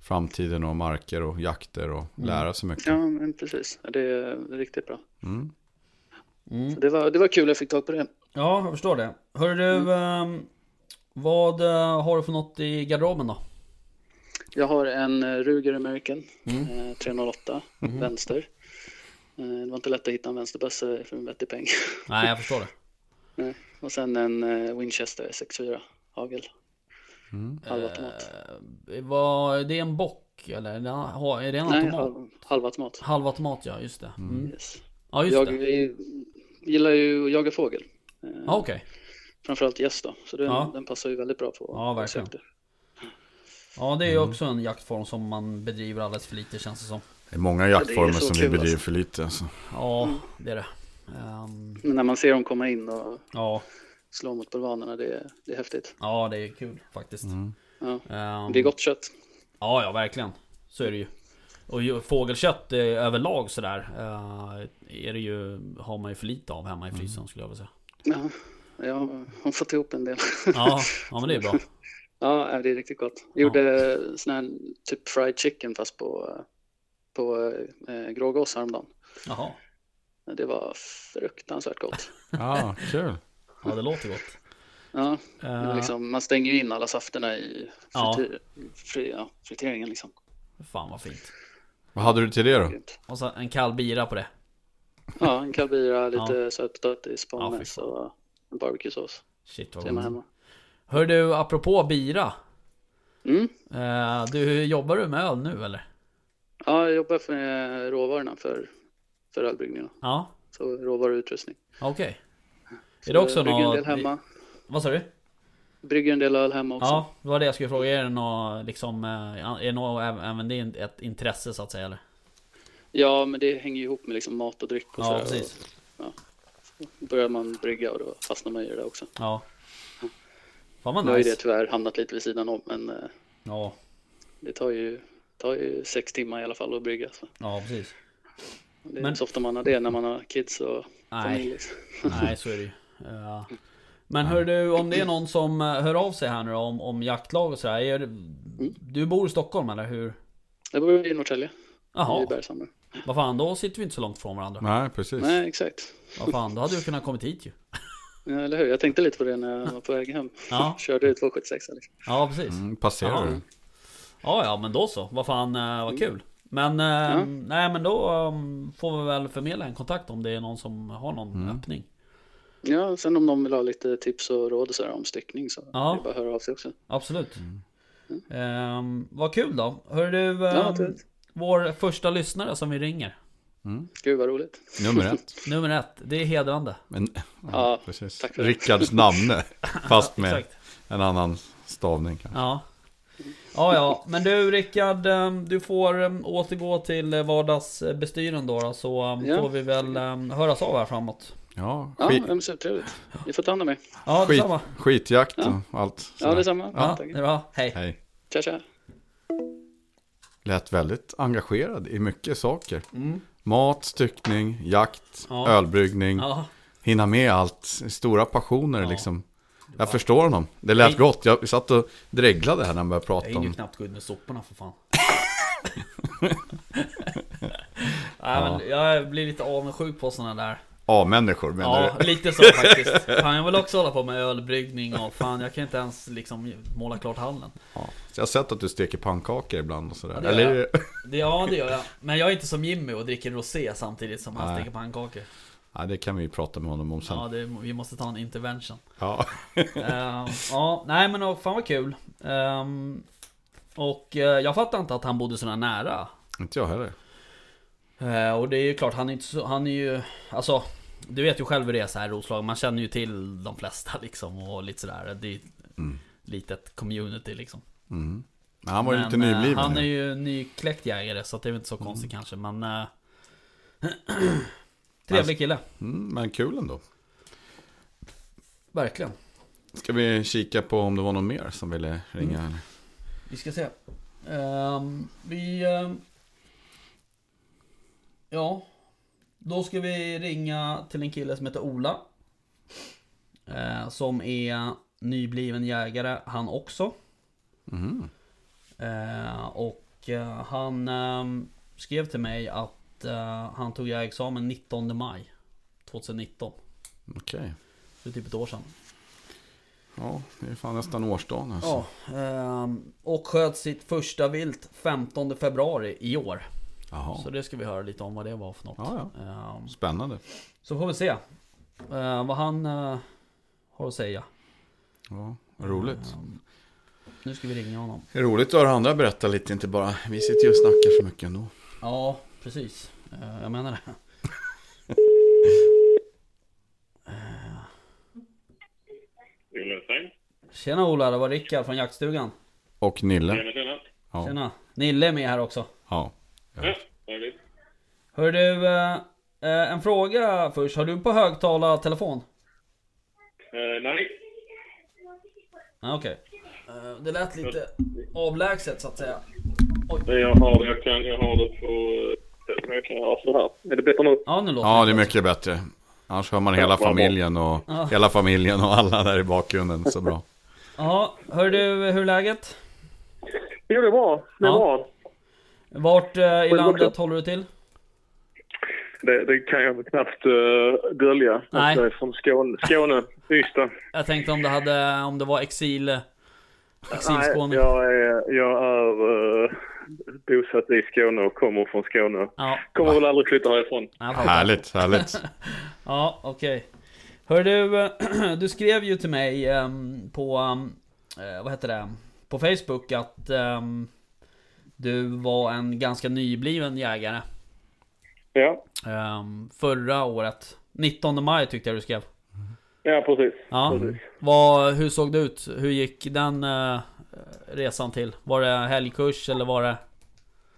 framtiden och marker och jakter och lära sig mycket. Ja, men precis. Det är, riktigt bra. Mm. Så det, var, det var kul, jag fick tag på det. Ja, jag förstår det. Hör du, Mm. ehm, vad eh, har du för något i garderoben då? Jag har en eh, Ruger American Mm. eh, 308 Mhm. vänster. Det var inte lätt att hitta en vänsterbössa för en vettig peng. Nej, jag förstår det. Nej. Och sen en eh, Winchester 6.4 hagel. Mm. Halvautomat. Eh, vad, är det en bock eller? Är det, en Nej, automat? halv, halvautomat. Halvautomat ja, just det. Mm. Yes. Ja, just Jag det. är- gillar ju att jaga fågel. Eh, Ja, okej. Framförallt gäss då. Så den, Ja. den passar ju väldigt bra på Ja, verkligen. Ja, det är ju också en jaktform som man bedriver alldeles för lite känns det som. Det är många jaktformer är som vi bedriver alltså. för lite. Alltså. Ja, det är det. Ehm, Men när man ser dem komma in och ja, slå mot bulvanerna, det, är- det är häftigt. ja, det är kul faktiskt. Ja. Ehm, Det är gott kött. Ja, ja, verkligen. Så är det ju. Och fågelkött eh, överlag sådär eh, är det ju, har man ju för lite av hemma i frysen skulle jag vilja säga. Ja, jag har fått ihop en del. Ja, ja men det är bra. Ja, det är riktigt gott. Jag gjorde sån här typ fried chicken fast på, på eh, grågås häromdagen. Jaha, Det var fruktansvärt gott. Ja, kul. ja det låter gott. Ja, men liksom, man stänger ju in alla safterna i Ja. frityr, fri, ja, friteringen liksom. Fan vad fint. Vad hade du till det då? Och så en kall bira på det. Ja, en kallbira, lite Ja. sötpotatis, Ja, pommes fan. och en barbecuesås. Shit vad gott. Hör du, apropå bira. Mm. Eh, du, jobbar du med öl nu eller? Ja, jag jobbar med råvarorna för, för ölbryggningen. Ja, Så råvaror och utrustning. okej. Så Är det också något... en del hemma. Vad sa du? Brygger en del öl hemma också. Ja, det var det jag skulle fråga. Är det något liksom... eh, Är det något, även det ett intresse så att säga eller? Ja, men det hänger ju ihop med liksom mat och dryck och Ja, så. precis. Och börjar man brygga och då fastnar man i det där också. Ja. Fan vad Nu har ju det nice. tyvärr hamnat lite vid sidan om, men eh, Ja, det tar ju, tar ju sex timmar i alla fall att brygga. Så. ja precis. Det är Men- inte så ofta man har det när man har kids och familj. Nej, Liksom. nej så är det ju. Ja. Men hör du, om det är någon som eh, hör av sig här nu då, om, om jaktlag och sådär. Är, det- du bor i Stockholm eller hur? Jag bor i Norrtälje, i Jaha, Bergshamra. vad fan då sitter vi inte så långt från varandra. Nej, precis. Nej, exakt. Vad fan, då hade du kunnat kommit hit ju. Ja, eller hur? Jag tänkte lite på det när jag var på väg hem. Ja. Körde ut 276 liksom. Ja, precis. Mm, passerar du? Ja, ja, men då så. Vad fan, eh, vad kul. Men, eh, Ja. nej men då um, får vi väl förmedla en kontakt om det är någon som har någon öppning. Ja, sen om någon vill ha lite tips och råd och sådär om styckning så Ja. det är bara att höra av sig också. Absolut. Ehm, vad kul då. Hör du, Ja, ehm, vår första lyssnare som vi ringer. Gud vad roligt. Nummer ett. Nummer ett, det är hedrande. Men, Ja, precis. för det. Rickards namne. Fast med en annan stavning kanske. Ja. Ja, ja, men du Rickard, eh, du får eh, återgå till eh, vardagsbestyren då, då så eh, Ja. får vi väl höras av här framåt. Ja, Ja, skit, ja supertrevligt. Ni får ta hand om er. Ja, skit, detsamma. skitjakt och Ja. allt. Ja, sådär. detsamma. Ja, det är bra. Hej. Hej. Tja, tja. Lät väldigt engagerad i mycket saker. Mm. Mat, styckning, jakt, Ja. ölbryggning. Ja, Hinna med allt. Stora passioner liksom. Jag förstår honom. Det lät gott. Jag satt och dreglade här när han började jag prata hinner ju om... knappt gå ut med soporna för fan. Nej, men jag blir lite avundsjuk på sådana där. A-människor menar Ja, du? lite så faktiskt. Fan, jag vill också hålla på med ölbryggning och fan, jag kan inte ens liksom måla klart hallen. Ja. Jag har sett att du steker pannkakor ibland och sådär. Ja, det Eller jag. Det, ja, det gör jag. Men jag är inte som Jimmy och dricker rosé samtidigt som han Nej. steker pannkakor. Ja, det kan vi ju prata med honom om sen. Ja, det, vi måste ta en intervention. Ja. Ehm, ja, nej men oh, fan vad kul. Ehm, och eh, jag fattar inte att han bodde så nära. Inte jag heller. Eh, och det är ju klart, han är inte så, han är ju, alltså Du vet ju själv hur det är så här i Roslagen, man känner ju till de flesta liksom och lite sådär Det är ett litet community liksom Mm. Men han var ju Men, lite eh, nybliven. Han är ju. nykläckt jägare så det är väl inte så konstigt kanske men eh, Trevlig kille, Mm, men kul ändå. verkligen Ska vi kika på om det var någon mer som ville ringa? Mm. Vi ska se Ehm, Vi ehm, Ja Då ska vi ringa till en kille som heter Ola eh, Som är nybliven jägare han också Mhm. eh, Och eh, han ehm, skrev till mig att eh, han tog jägarexamen 19 maj 2019 Okej. Det är typ ett år sedan Ja, det är fan nästan årsdagen alltså. Ja, ehm, och sköt sitt första vilt 15 februari i år Jaha. Så det ska vi höra lite om vad det var för något. Ja, Ehm, Spännande. Så får vi se eh, vad han eh, har att säga. Ja, roligt. Ehm, Nu ska vi ringa honom. Det är roligt att höra andra berätta lite, inte bara vi sitter ju och snackar så mycket ändå. Ja, precis. Eh, Jag menar det. Ola Tjena Ola, det var Rickard från jaktstugan. Och Nille. Tjena, tjena. Ja. Tjena. Nille är med här också. ja. Ja. Hör du, eh, eh, en fråga först. Har du på högtalartelefon? Eh, nej, Okej. Eh, Det lät lite avlägset så att säga. det jag har, jag kan, jag har det på... Jag kan göra så här. Är det bättre nu? Ja, nu låter ja, det är mycket bättre. Annars hör man hela familjen och Ja. hela familjen och alla där i bakgrunden. Så bra. Ja, hör du, hur är läget? Jo, det är bra. Det är Ja. bra. Vart eh, i landet håller du till? Det, det kan jag knappt uh, dölja. Nej. Jag är från Skåne, Skåne Ystad. Jag tänkte om det hade, om det var exil... Exilskåne. Nej, jag är, jag är eh, bosatt i Skåne och kommer från Skåne. Ja, Kommer väl aldrig flytta härifrån. fattar. Härligt, härligt. Ja, okej. Hör du, du skrev ju till mig ehm, på, ehm, eh, vad heter det? På Facebook att ehm, du var en ganska nybliven jägare. Ja, förra året. 19 maj tyckte jag du skrev. ja precis. Ja. precis. Vad, hur såg det ut? Hur gick den eh, resan till? Var det helgkurs eller var det...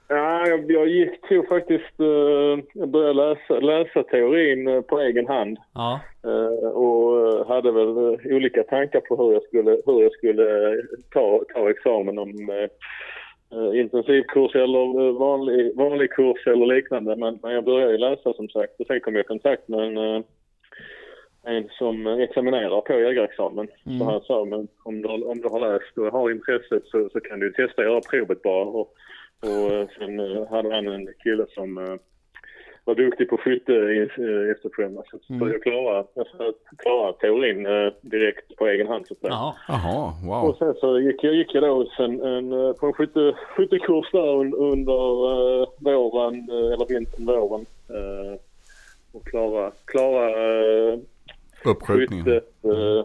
Ja, jag, jag gick tror faktiskt, eh, jag började läsa, läsa teorin eh, på egen hand. Ja, Eh, och eh, hade väl eh, olika tankar på hur jag skulle, hur jag skulle eh, ta, ta examen om eh, eh, intensivkurs eller eh, vanlig, vanlig kurs eller liknande. Men, men jag började läsa som sagt och sen kom jag i kontakt med en, eh, en som examinerar på jägarexamen. Mm. Så han sa, men om du, har- om du har läst och har intresset så, så kan du testa att göra provet bara. Och, och eh, sen eh, hade han en kille som eh, var duktig på skytte eh, efterskärmarna. Så, Mm. jag klarade, jag klarade teorin eh, direkt på egen hand så att säga. Jaha, Och wow. sen så gick jag, gick jag då sen en, eh, på en skytte, skyttekurs där un, under uh, våren, eh, eller vintern, våren. eh, och klara, klara uh, Uppskjutningen. skyttet. eh,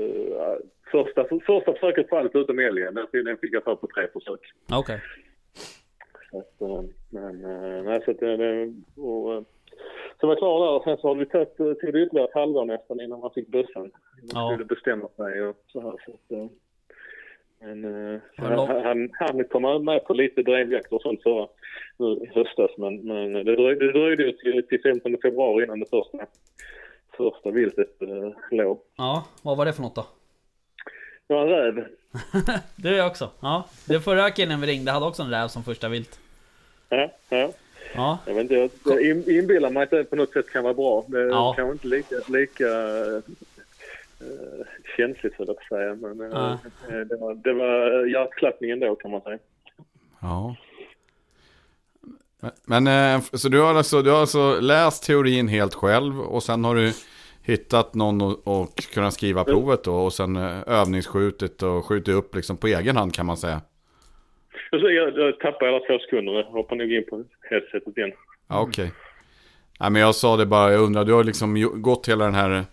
eh, första, första försöket allt utom älgen. Den, den fick jag ta på tre försök. Okej. Så att, eh, men, nej, så att det, och, så var jag klar där och sen så har det tagit, tog det ytterligare ett halvår nästan innan man fick bussen. Man Ja. skulle bestämma sig och så här. Så att, men han, han, han kom med på lite drevjakt och sånt förra höstas men, men det dröjde, det dröjde ju till, till 15 februari innan det första, första viltet eh, låg. Ja, vad var det för något då? Det var en räv. Det är jag också. Ja, det förra killen vi ringde hade också en räv som första vilt. Ja, ja. Ja, Jag, vet inte, jag, jag in- inbillar mig att det på något sätt kan vara bra. Det Ja. kanske inte lika, lika eh, känsligt för att säga. Men Ja. eh, det var, det var hjärtklappningen då kan man säga. Ja. Men, men eh, så du har, alltså, du har alltså läst teorin helt själv och sen har du hittat någon och, och kunnat skriva provet då och sen eh, övningsskjutit och skjutit upp liksom på egen hand kan man säga. Och så jag, jag tappade alla två sekunder. Jag hoppar nog in på headsetet igen. Ja, okej. Nej, men jag sa det bara, jag undrar, du har liksom gått hela den här,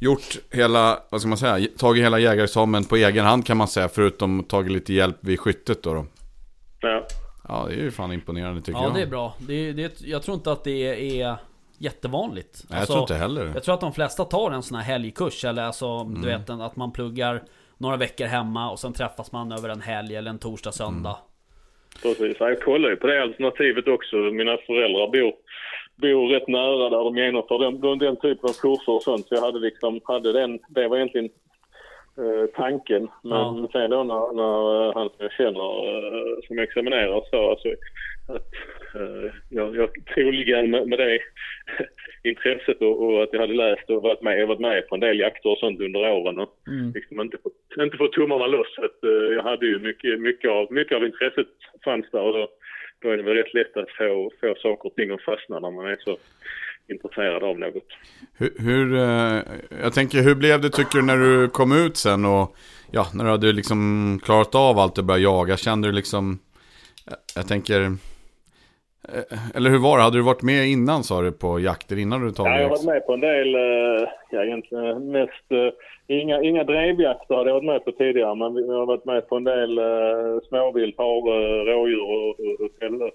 gjort hela, vad ska man säga, tagit hela jägarexamen på egen hand kan man säga, förutom tagit lite hjälp vid skyttet då. då. Ja. Ja, det är ju fan imponerande tycker ja jag. det är bra. Det, det, jag tror inte att det är jättevanligt. Nej, jag Alltså, tror inte heller Jag tror att de flesta tar en sån här helgkurs eller alltså Mm. du vet att man pluggar några veckor hemma och sen träffas man över en helg eller en torsdag söndag. Precis. Ja, Jag kollar ju på det alternativet också. Mina föräldrar bor, bor rätt nära där de genomför den, den, den typen av kurser och sånt. Så jag hade liksom, hade den, det var egentligen tanken. Men Ja. sen då när, när eh, han som jag känner eh, som examinerar sa alltså att eh, jag, jag troligen med, med det intresset och, och att jag hade läst och varit med, varit med på en del jakter och sånt under åren och Mm. liksom inte fått, inte fått tummarna loss. Att, eh, jag hade ju mycket, mycket, av, mycket av intresset fanns där och då, då är det väl rätt lätt att få, få saker och ting att fastna när man är så intresserad av något. Hur, hur eh, jag tänker, hur blev det tycker du när du kom ut sen och ja, när du hade liksom klarat av allt och börjat jaga, kände du liksom, jag, jag tänker, eh, eller hur var det? Hade du varit med innan sa du på jakter innan du tagit Ja, jag har varit med på en del, eh, ja egentligen mest, eh, inga, inga drevjakter hade jag varit med på tidigare men jag har varit med på en del småvilt, hare, rådjur och, och, och fällor.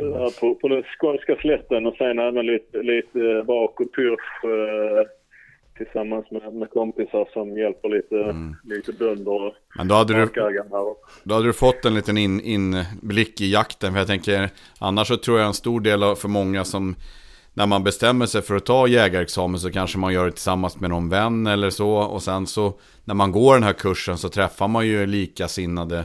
Eh, här på, på den skånska slätten och sen även lite, lite uh, bak och pyrsch eh, tillsammans med, med kompisar som hjälper lite, lite bönder Men då hade du, då hade du fått en liten in, inblick i jakten. För jag tänker, annars så tror jag en stor del av, för många som, när man bestämmer sig för att ta jägarexamen så kanske man gör det tillsammans med någon vän eller så. Och sen så, när man går den här kursen så träffar man ju likasinnade.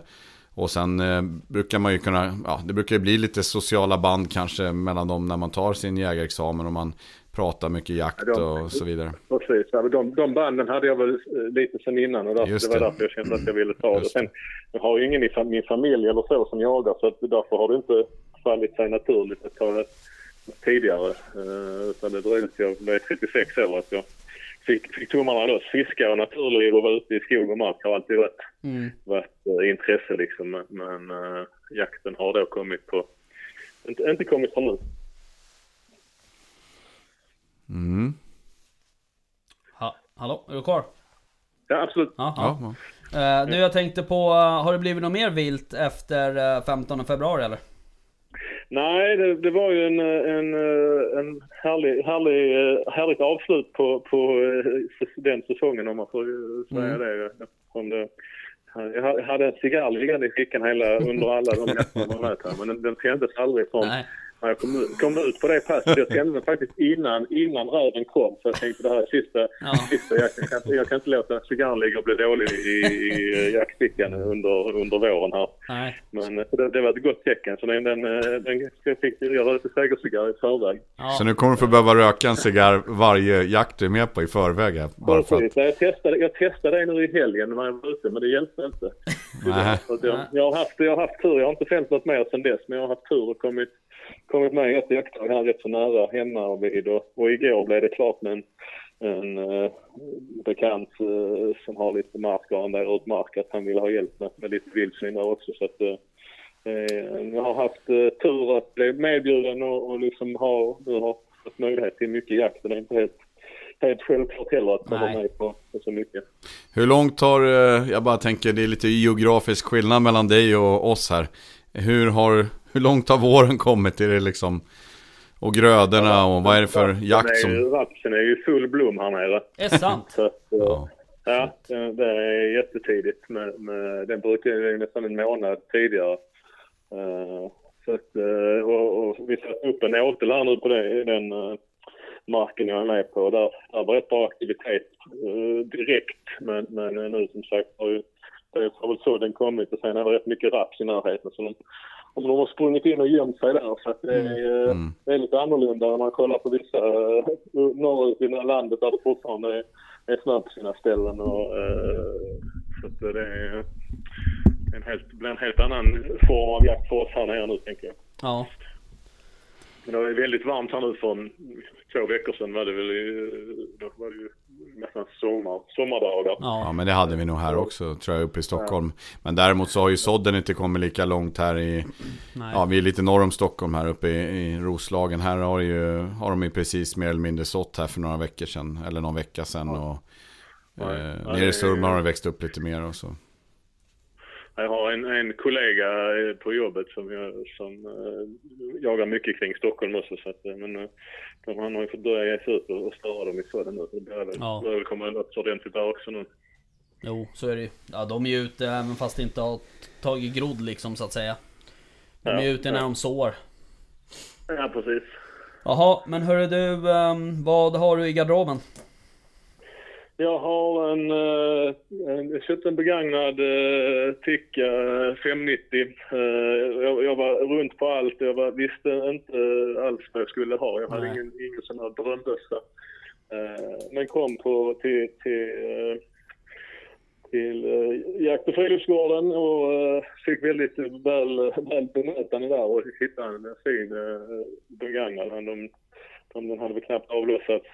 Och sen eh, brukar man ju kunna, ja det brukar ju bli lite sociala band kanske mellan dem när man tar sin jägarexamen och man pratar mycket jakt Ja, de- och så vidare. Precis, ja, de, de banden hade jag väl eh, lite sen innan och därför, Just det var det. därför jag kände att jag ville ta det. Just det. Sen, jag har ju ingen i min familj eller så som jagar så att därför har det inte fallit sig naturligt att ta det tidigare. Uh, utan det dröjde till jag blev 36 år att jag fick, fick tummarna loss. Fiska och naturliv och vara ute i skog och mark har alltid varit, Mm. varit eh, intresse liksom. Men, men eh, jakten har då kommit på, inte, inte kommit från nu. Mm. Ha, hallå, är du kvar? Ja, absolut. Ja, Ja. Eh, du jag tänkte på, har det blivit något mer vilt efter eh, 15 februari eller? Nej, det, det var ju en, en, en härlig, härlig, eh, härligt avslut på, på eh, den säsongen om man får säga Mm. det. Eftersom det. Jag hade en cigarr liggande i fickan hela, under alla de nätterna man med här, men den, den tändes aldrig från Nej. När jag kom, ut- kom ut på det passet. Jag tände den faktiskt innan, innan räven kom, så jag tänkte det här är sista, Ja. sista jakten. Jag kan, inte- jag kan inte låta cigarren ligga och bli dålig i, i jaktfickan under, under våren här. Nej. Men eh, det, det var ett gott tecken. Så den, den, eh, den jag fick jag rökte segercigarr i förväg. Ja. Så nu kommer du få behöva röka en cigarr varje jakt du är med på i förväg här, Bara för att... Jag, testade, jag testade det nu i helgen när jag var ute, men det hjälpte inte. Nej. Jag, jag, har haft, jag har haft tur. Jag har inte fällt något mer sedan dess, men jag har haft tur och kommit, kommit med i ett jakttag här rätt så nära hemma vid. Och, och igår blev det klart med en, en uh, bekant eh, som har lite mark och arrenderar ut mark att han vill ha hjälp med, med lite vildsvin där också. Så att, eh, eh, jag har haft eh, tur att bli medbjuden och, och liksom ha, nu har fått möjlighet till mycket jakt. Det är inte helt, helt självklart heller att komma Nej. med på, på så mycket. Hur långt har, eh, jag bara tänker det är lite geografisk skillnad mellan dig och oss här. Hur, har, hur långt har våren kommit? Är det liksom... Och grödorna och vad är det för jakt som... Rapsen är ju full blom här nere. Är sant? Eh, Ja. Ja, det det är jättetidigt. Med, med, den brukar ju nästan en månad tidigare. Eh, så att, eh, och, och vi satte upp en åtel här nu på det, den uh, marken jag är med på. Där, där var rätt bra aktivitet direkt. Men, men nu som sagt har ju dels har väl sådden kommit och sen är det rätt mycket raps i närheten. Så de, om de har sprungit in och gömt sig där. Så det, är, eh, Mm. det är lite annorlunda när man kollar på vissa uh, norrut i det landet där det fortfarande är, är snö på sina ställen. Och, eh, så det är en helt, blir en helt annan form av jakt för oss här nere nu tänker jag. Ja. Men det var väldigt varmt här nu för en, två veckor sedan var det väl i- då var det ju nästan sommar, sommardagar. Ja, Ja. men det hade vi nog här också, tror jag, uppe i Stockholm. Men däremot så har ju sådden inte kommit lika långt här i... Nej. Ja, vi är lite norr om Stockholm här uppe i, i Roslagen. Här har, ju, har de ju precis mer eller mindre sått här för några veckor sedan. Eller någon vecka sedan. Och, Ja. eh, Ja, nere det- i Sörmland har det växt upp lite mer och så. Jag har en, en kollega eh, på jobbet som, jag, som eh, jagar mycket kring Stockholm också. Så att, eh, men de, han har ju fått börja ge sig ut och, och störa dem i sådden nu. Det börjar väl, Ja. börjar komma något ordentligt där också nu. Jo, så är det ju. Ja, de är ju ute även fast det inte har tagit grodd liksom så att säga. De är Ja, ute när ja. de sår. Ja, precis. Jaha, men hörru du, ehm, vad har du i garderoben? Jag har en, eh, en jag köpte en begagnad Tikka eh, 590. Eh, jag, jag var runt på allt. Jag var, visste inte alls vad jag skulle ha. Jag hade Nej. ingen, ingen sån här drömbössa. Eh, men kom på till, till, eh, till Jakt och friluftsgården och eh, fick väldigt väl, väl bemötande där och hittade en fin begagnad. De, den hade väl knappt avlossats.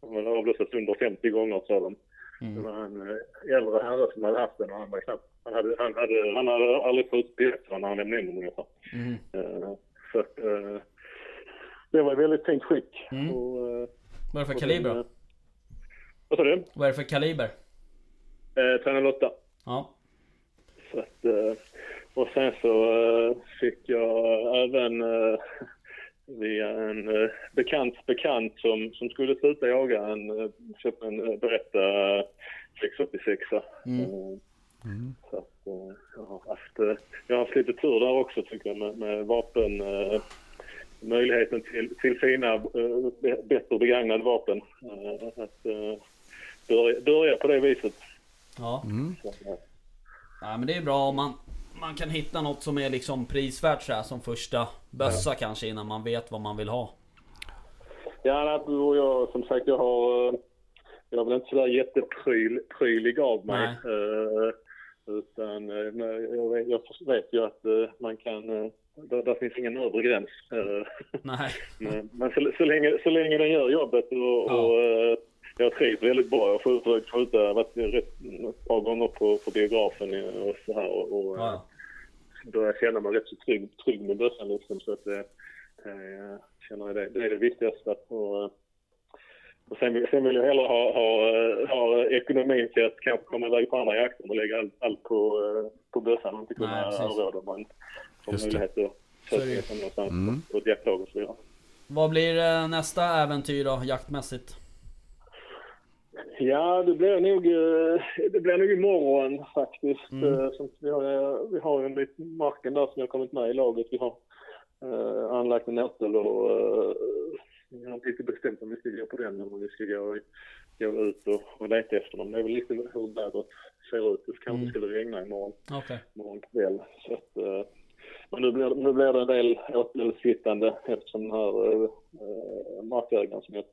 Hade avlossats under 50 gånger sa de. Det var en eh, äldre herre som hade haft den och han var knappt... Han hade, han hade, han hade aldrig fått biljetter när han lämnade in den ungefär. Mm. Eh, så att, eh, det var i väldigt fint skick. Mm. Och, eh, Vad är det för kaliber den, eh, Vad sa du? Vad är det för kaliber? Eh, 308. Ja. Så att, eh, och sen så eh, fick jag även eh, via en eh, bekant bekant som, som skulle sluta jaga en, eh, köpte en eh, berätta 686 Mm. eh, Så att, eh, jag, har haft, eh, jag har haft lite tur där också tycker jag med, med vapen eh, möjligheten till, till fina, eh, be- bättre begagnade vapen. Eh, att eh, börja, börja på det viset. Ja. Så, eh, ja, men det är bra om man, man kan hitta något som är liksom prisvärt så här, som första bössa kanske innan man vet vad man vill ha. Ja, att- och jag, som sagt, jag har... eh, Jag är väl inte sådär jätteprylig av mig. Eh, utan men jag vet, jag vet ju att man kan... Där, där finns ingen övre gräns. Nej. men men så, så, länge, så länge den gör jobbet och, Ja. och jag trivs väldigt bra. Jag har försökt skjuta, varit rätt, ett par gånger på, på biografen eh, och så här. Och, och, Ja. börjar känna mig rätt så trygg, trygg med bössan liksom. Så att det, det, känner jag det, det är det viktigaste. Och, och sen, sen vill jag hellre ha, ha, ha ekonomin till att kanske komma iväg på andra jakter och lägga allt, allt på, eh, på bössan och inte kunna om man får möjlighet att ju. sig någonstans Mm. på, ett jaktlag och så vidare. Vad blir eh, nästa äventyr då, jaktmässigt? Ja, det blir nog, eh, det blir nog imorgon faktiskt. Mm. Eh, Som vi, har, eh, vi har en liten marken där som har kommit med i laget. Vi har eh, anlagt en åtel och eh, vi har inte bestämt om vi ska gå på den eller om vi ska gå, gå ut och, och leta efter dem. Det är väl lite hur vädret ser ut. Det kanske Mm. skulle regna imorgon, Okej. imorgon kväll. Så att, eh, men nu blir, nu blir det en del åtelsittande eftersom den här eh, markägaren som jag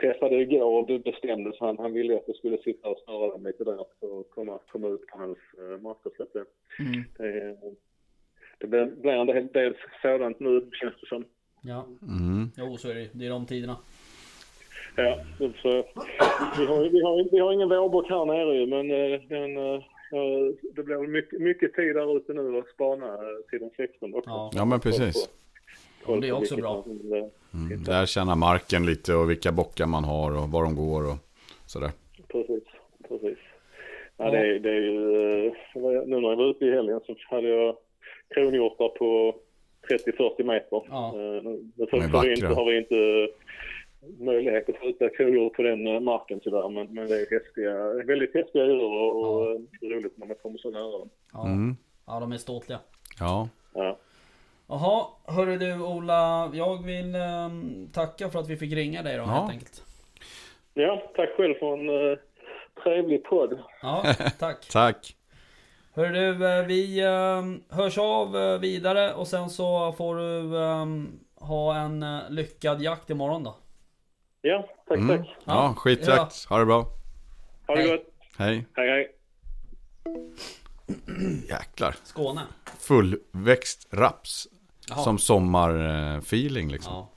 träffade igår och bestämde så han, han ville att jag skulle sitta och snöra dem lite där för att komma, komma ut på hans marker. Så att det, Mm. det, det blir, blir en del, del sådant nu känns det som. Ja. Mm. Jo, så är det. Det är de tiderna. Ja, så, vi, har, vi, har, vi har ingen vårbock här nere ju men eh, den, eh, ja, det blir väl mycket, mycket tid där ute nu att spana eh, till den 16 också. Ja. Ja, men precis. Ja, det är också bra. eh, Mm. Där känna marken lite och vilka bockar man har och var de går och sådär. Precis, precis. Ja, det, är- det är ju, eh, nu när jag var ute i helgen så hade jag kronhjortar på 30-40 meter. Ja. Eh, De är får vi inte, har vi inte möjlighet att skjuta kronhjort på den eh, marken tyvärr. Men, men det är häftiga, väldigt häftiga djur och, och eh, roligt när man kommer så nära dem. Ja, Mm. ja de är ståtliga. Ja. Ja. Jaha, hörru du Ola, jag vill ehm, tacka för att vi fick ringa dig då Ja. helt enkelt. ja, tack själv för en eh, trevlig podd. Ja, tack. Tack. Hörru du, eh, vi ehm, hörs av eh, vidare och sen så får du ehm, ha en lyckad jakt imorgon då. Ja, tack, Mm. tack. Ja, skitjakt. Ha det bra. Ha det Hej. gott. Hej. Hej, hej. Jäklar. Skåne. Fullväxt raps. Jaha. Som sommarfeeling liksom. Ja.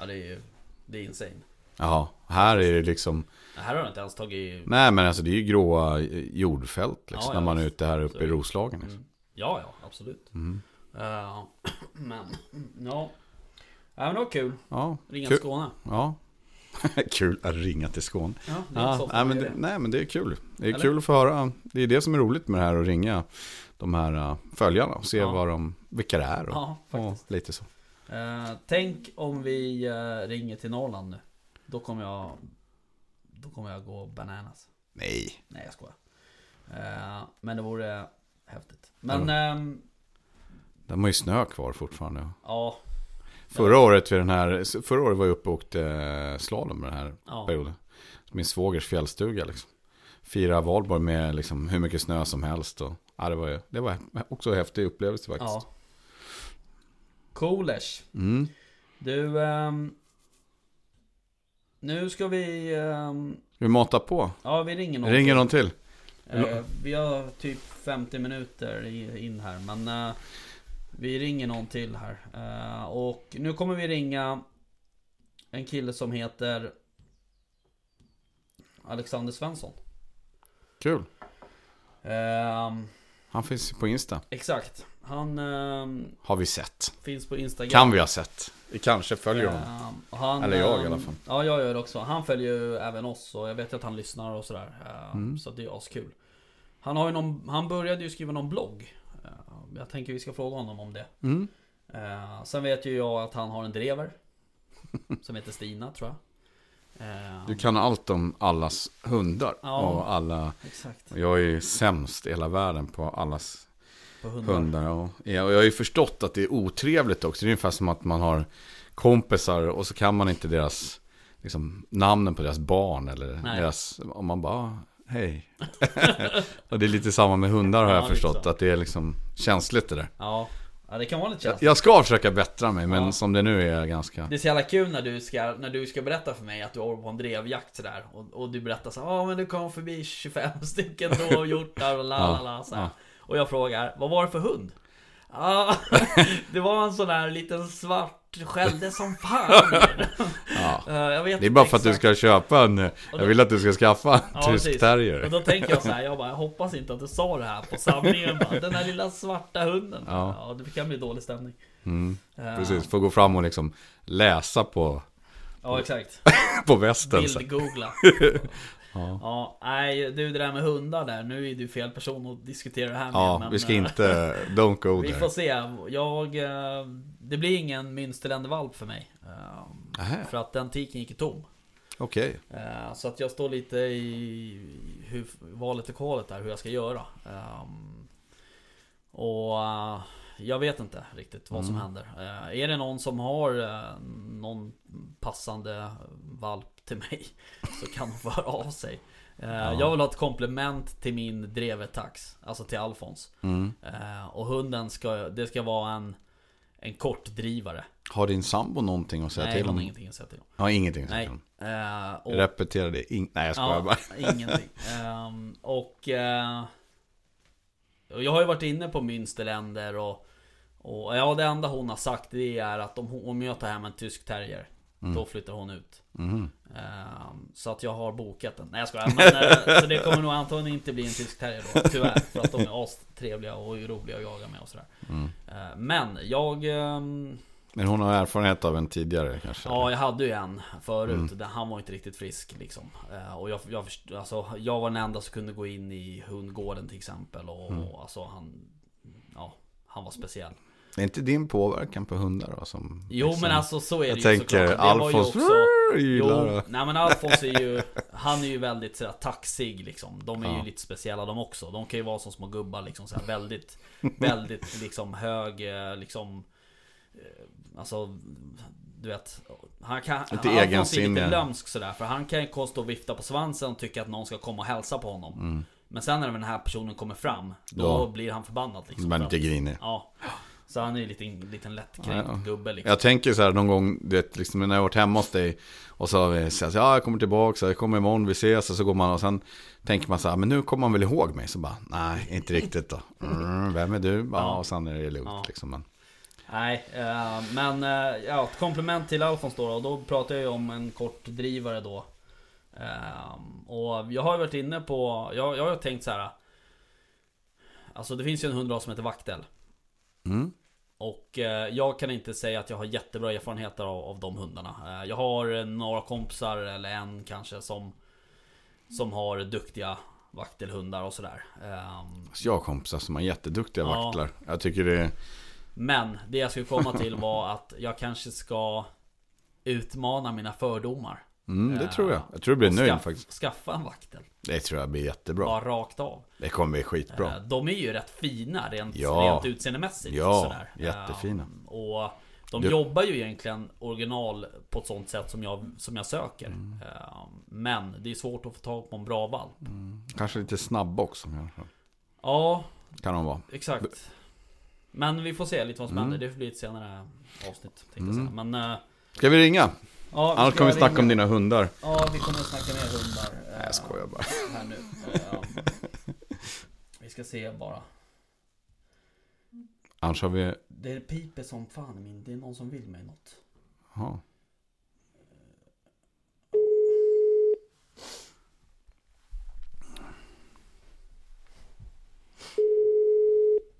Ja det är ju, det är insane. Jaha, här är det liksom Det här har jag inte ens tagit... Nej men alltså det är ju gråa jordfält liksom, Ja, när ja, man är ute här uppe i. Roslagen. Liksom. Mm. Ja, ja, absolut. Mm. Eh, men, ja. Ja men det var kul. Ja, Ringa kul. till Skåne. Ja. kul att ringa till Skåne. Ja, Ja, nej, men det. nej men det är kul. Det är Eller? kul att få höra. Det är det som är roligt med det här att ringa de här uh, följarna och se Ja. vad de, vilka det är och, Ja, och lite så. Eh, tänk om vi eh, ringer till Norrland nu. Då kommer jag... Då kommer jag gå bananas. Nej. Nej jag skojar. Eh, men det vore häftigt. Men ehm, De har ju snö kvar fortfarande. ja. Förra året, vid den här, förra året var jag uppe och åkte eh, slalom den här Ja. perioden. Min svågers fjällstuga liksom. Fira valborg med liksom hur mycket snö som helst. Och, ja, det, var, det var också en häftig upplevelse faktiskt. Ja. Coolers. Mm. Du, ehm, nu ska vi, ehm, Vi matar på. ja vi ringer någon. Ringer någon till? Eh, vi har typ 50 minuter in här, men eh, vi ringer någon till här. Eh, och nu kommer vi ringa en kille som heter Alexander Svensson. Kul. Ehm, Han finns på Insta. exakt. Han ehm, Har vi sett. finns på Instagram. Kan vi ha sett. Vi kanske följer honom. Ehm, han, Eller jag i ehm, alla fall. Ja, jag gör det också. Han följer ju även oss och jag vet att han lyssnar och sådär. Ehm, Mm. Så det är askul. Han, har ju någon, han började ju skriva någon blogg. Ehm, Jag tänker vi ska fråga honom om det. Mm. Ehm, Sen vet ju jag att han har en drever. Som heter Stina tror jag. Ehm, Du kan allt om allas hundar. Ja. Och alla. Exakt. Jag är ju sämst i hela världen på allas På hundar. hundar. Och ja, och jag har ju förstått att det är otrevligt också. Det är ungefär som att man har kompisar och så kan man inte deras liksom, namnen på deras barn. Eller Nej. deras, och man bara, hej. och det är lite samma med hundar har Ja, jag lite förstått. så. Att det är liksom känsligt det där. Ja. Ja, det kan vara lite Jag, känsligt. jag ska försöka bättra mig, men Ja. som det nu är jag ganska... Det är så jävla kul när du ska, när du ska berätta för mig att du har på en drevjakt sådär och, och du berättar så ja men du kom förbi 25 stycken råhjortar och la la la här. Ja. Och jag frågar, vad var det för hund? Ja, det var en sån där liten svart, skällde som fan Ja. Eh, Det är bara för att du ska köpa en... Jag vill att du ska skaffa en Ja, tysk precis. terrier. Och då tänker jag så här, jag bara, jag hoppas inte att du sa det här på samlingen bara, Den där lilla svarta hunden Ja. Ja, det kan bli dålig stämning Mm, Eh, precis, får gå fram och liksom läsa på, Ja exakt på västen. Bildgoogla Ja. Ja, nej du det där med hundar där, nu är du fel person att diskutera det här med Ja, men, vi ska eh, inte... Don't go Vi there. får se, jag... eh, Det blir ingen Münsterländervalp för mig eh, Nähä, För att den tiken gick i tom Okej. Eh, Så att jag står lite i hur, valet och kvalet där, hur jag ska göra Ehm, Och eh, jag vet inte riktigt vad som Mm. händer Eh, Är det någon som har eh, någon passande valp till mig Så kan de få höra av sig Eh, Jag vill ha ett komplement till min drevetax Alltså till Alfons Mm. Och hunden ska, det ska vara en En kortdrivare Har din sambo någonting att säga Nej, till om? har ingenting att säga till om Ja, ingenting att säga Nej till om. Eh, och- Repetera det. In... Nej, jag skojar bara. ingenting. Ehm, och, och jag har ju varit inne på Münsterländer och, och ja, det enda hon har sagt det är att om, om jag tar hem en tysk terrier Då flyttar hon ut. Mhm. Ehm, så att jag har bokat den. Nej jag skojar. Men, eh, så det kommer nog antagligen inte bli en tysk terrier då, tyvärr. För att de är astrevliga och roliga att jaga med och sådär. Mm. Eh, men jag... ehm, Men hon har erfarenhet av en tidigare kanske? Ja, jag hade ju en förut. Mm. Han var inte riktigt frisk liksom. Och jag, jag, alltså, jag var den enda som kunde gå in i hundgården till exempel. Och, Mm. och alltså han... Ja, han var speciell. Det är inte din påverkan på hundar då som... Jo liksom- men alltså så är det Jag ju tänker såklart. Alfons också- Jo, nej men Alfons är ju Han är ju väldigt sådär taxig liksom De är Ja. ju lite speciella de också De kan ju vara som små gubbar liksom såhär väldigt Väldigt liksom hög eh, liksom eh, Alltså Du vet Han kan Lite egensinnig. lite lömsk sådär För han kan ju kosta och vifta på svansen och tycka att någon ska komma och hälsa på honom Men sen när den här personen kommer fram Då Mm. Ja. blir han förbannad liksom Men att- grinig. Ja Så han är ju lite, en liten lättkränkt Ja. gubbe liksom Jag tänker så här någon gång, du vet, liksom, när jag har varit hemma hos dig och så har vi sagt ja jag kommer tillbaka, jag kommer imorgon, vi ses och så går man och sen tänker man så här, men nu kommer man väl ihåg mig? Så bara, nej inte riktigt då. Mm, vem är du? Ja, Ja. och sen är det lugnt Ja. liksom. Men, Nej, eh, men eh, ja, ett komplement till Alfons då, och då pratar jag ju om en kortdrivare då. Eh, och jag har varit inne på, jag, jag har ju tänkt så här. Alltså det finns ju en hundras som heter Vaktel. mm, Och eh, jag kan inte säga att jag har jättebra erfarenheter av, av de hundarna. Eh, jag har eh, några kompisar, eller en kanske, som Som har duktiga vaktelhundar och sådär. Eh, så jag har kompisar som är jätteduktiga Ja. vaktlar. Jag tycker det Men det jag skulle komma till var att jag kanske ska Utmana mina fördomar mm, det tror jag. Jag tror det blir nöjd faktiskt. Skaffa en vaktel Det tror jag blir jättebra. Bara rakt av Det kommer bli skitbra. Eh, De är ju rätt fina rent, Ja. rent utseendemässigt Ja, sådär. jättefina. Eh, Och de Du- jobbar ju egentligen original på ett sånt sätt som jag, som jag söker Mm. Men det är svårt att få tag på en bra valp Kanske lite snabb också. kanske. Ja, Kan de vara. exakt Men vi får se lite vad som Mm. händer, det får bli ett senare avsnitt tänkte jag säga. Men Ska vi ringa? Ja, Annars kommer vi snacka ringa. om dina hundar. Ja, vi kommer att snacka mer hundar. Nej, jag skojar bara. Här nu. Eh, vi ska se bara. Annars har vi... Det piper som fan min. Det är någon som vill mig något. Jaha.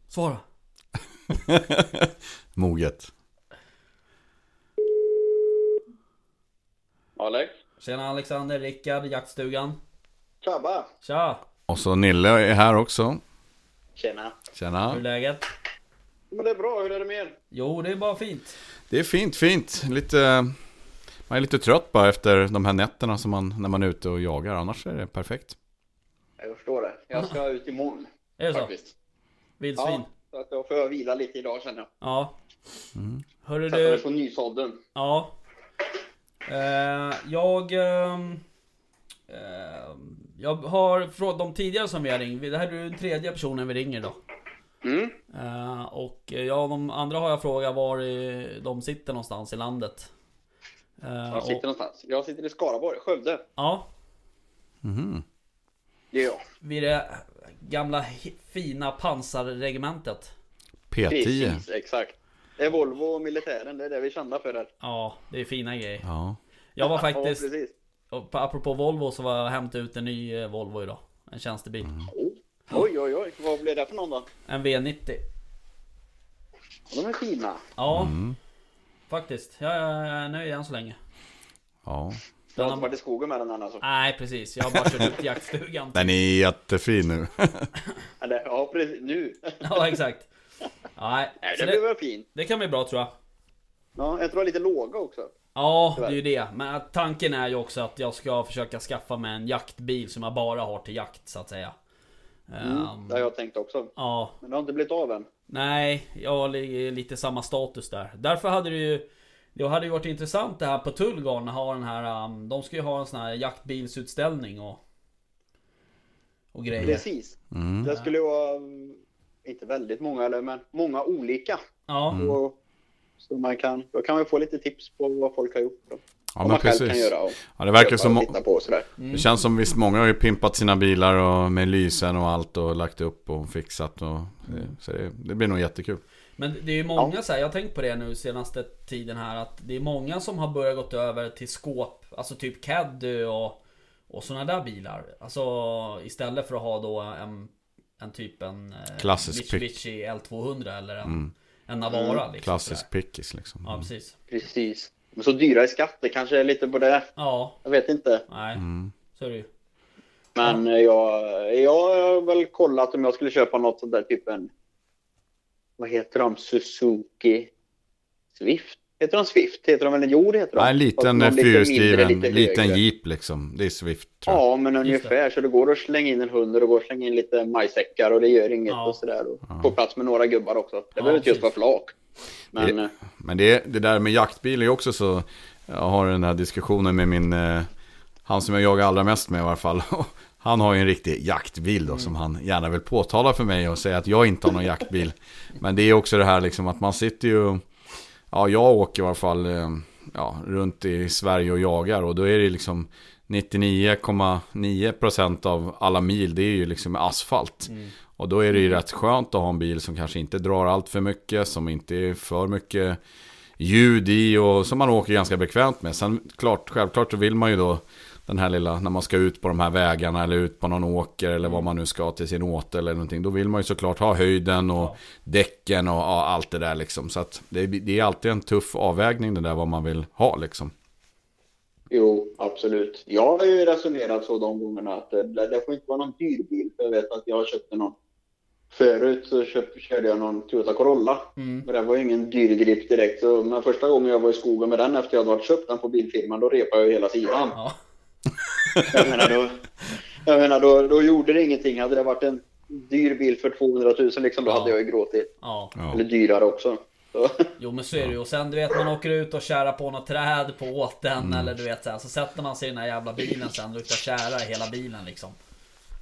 Svara. Moget. Alex? Tjena Alexander, Rickard, jaktstugan. Tjabba! Tja! Och så Nille är här också. Tjena! Hur är Tjena. läget? Men det är bra, hur är det med er? Jo, det är bara fint. Det är fint, fint. Lite... Man är lite trött bara efter de här nätterna som man, när man är ute och jagar. Annars är det perfekt. Jag förstår det. Jag ska ut imorgon Är det så? faktiskt. Vildsvin? Ja, så att då får jag vila lite idag känner jag. Ja. Hörru Sätta mig du. på nysådden. Ja. Eh, jag... ehm, eh, jag har från de tidigare som vi har ringt. Det här är den tredje personen vi ringer då. Mm. Eh, och ja, de andra har jag frågat var de sitter någonstans i landet. Eh, Jag sitter och, någonstans. Jag sitter i Skaraborg, Skövde. ja, Mhm. Det är jag. vid det gamla fina pansarregementet. P10. Precis, exakt. Det är Volvo och militären, det är det vi känner för här. Ja, det är fina grejer. Ja. Jag var Ja, faktiskt, precis. och på- apropå Volvo så var jag och hämtade ut en ny eh, Volvo idag. En tjänstebil. Oh. Oj, oj, oj. Vad blir det för någon då? En V90. De är fina. Ja, Mm. faktiskt. Jag är nöjd än så länge. Ja. Du har inte varit i skogen med den än alltså? Nej, precis. Jag har bara kört ut jaktstugan. Den är jättefin nu. Ja, precis. Nu. Ja, exakt. Nej, Nej, så det blir det, väl fint. det kan bli bra tror jag. Ja, jag tror lite låga också. Ja, det är ju det. Men tanken är ju också att jag ska försöka skaffa mig en jaktbil som jag bara har till jakt så att säga. Mm, Ehm, det har jag tänkt också. ja, Men det har inte blivit av än. nej, jag har li- lite samma status där. Därför hade det ju det hade ju varit intressant det här på Tullgarn ha den här um, De ska ju ha en sån här jaktbilsutställning och Och grejer. Precis. Mm. Det skulle ju vara, mm, inte väldigt många, eller men många olika. Ja, Och, så man kan, då kan man få lite tips på vad folk har gjort. Då. Ja vad men man själv kan precis. Ja, det verkar som... på sådär. Det känns som visst många har ju pimpat sina bilar och med lysen och allt och lagt upp och fixat och... Så det, det blir nog jättekul. Men det är ju många så här, jag har tänkt på det nu senaste tiden här att det är många som har börjat gått över till skåp, alltså typ Caddy och, och sådana där bilar. Alltså istället för att ha då en, en typ en eh, Klassisk pick. Mitsubishi L200 eller en, Mm. en Navara liksom. Klassisk pickis liksom. Ja precis. Precis. Men så dyra i skatt, det kanske är lite på det. Ja, Jag vet inte. nej, Mm. så är det ju. Men eh, jag, jag har väl kollat om jag skulle köpa något sånt där typ en vad heter de? Suzuki Swift? Heter de Swift? Heter de eller jo det heter de. Ja, en liten fyrhjulsdriven, lite liten högre. jeep liksom. Det är Swift tror jag. Ja, men ungefär. Så det går att slänga in en hund och det går att slänga in lite majsäckar och det gör inget Ja. och sådär. Och få plats med några gubbar också. Det Ja, behöver inte just vara flak. Men Det- eh, Men det, det där med jaktbil är ju också så Jag har den här diskussionen med min eh, Han som jag jagar allra mest med i alla fall Han har ju en riktig jaktbil då som han gärna vill påtala för mig och säga att jag inte har någon jaktbil Men det är också det här liksom att man sitter ju Ja jag åker i alla fall eh, ja, runt i Sverige och jagar och då är det liksom 99,9% av alla mil det är ju liksom asfalt Och då är det ju rätt skönt att ha en bil som kanske inte drar allt för mycket Som inte är för mycket ljud i och som man åker ganska bekvämt med. Sen klart, självklart så vill man ju då den här lilla, när man ska ut på de här vägarna eller ut på någon åker eller vad man nu ska till sin åter eller någonting. Då vill man ju såklart ha höjden och däcken och ja, allt det där liksom. Så att det, det är alltid en tuff avvägning det där vad man vill ha liksom. jo, absolut. Jag har ju resonerat så de gångerna att det, det får inte vara någon dyr bil. För jag vet att jag köpte någon Förut så köp, körde jag någon Toyota Corolla. Mm. Men det var ju ingen dyr grip direkt. Så, men första gången jag var i skogen med den efter jag hade varit köpt den på bilfirman, då repade jag ju hela sidan. Ja. Jag menar, då, jag menar då, då gjorde det ingenting. Hade det varit en dyr bil för 200 000 liksom, då Ja. hade jag ju gråtit. ja. Ja. Eller dyrare också. Så, Jo men så är det ju. Och sen du vet man åker ut och kärar på något träd på åten Mm. eller du vet så, här, så sätter man sig i den här jävla bilen sen. Luktar kära i hela bilen liksom.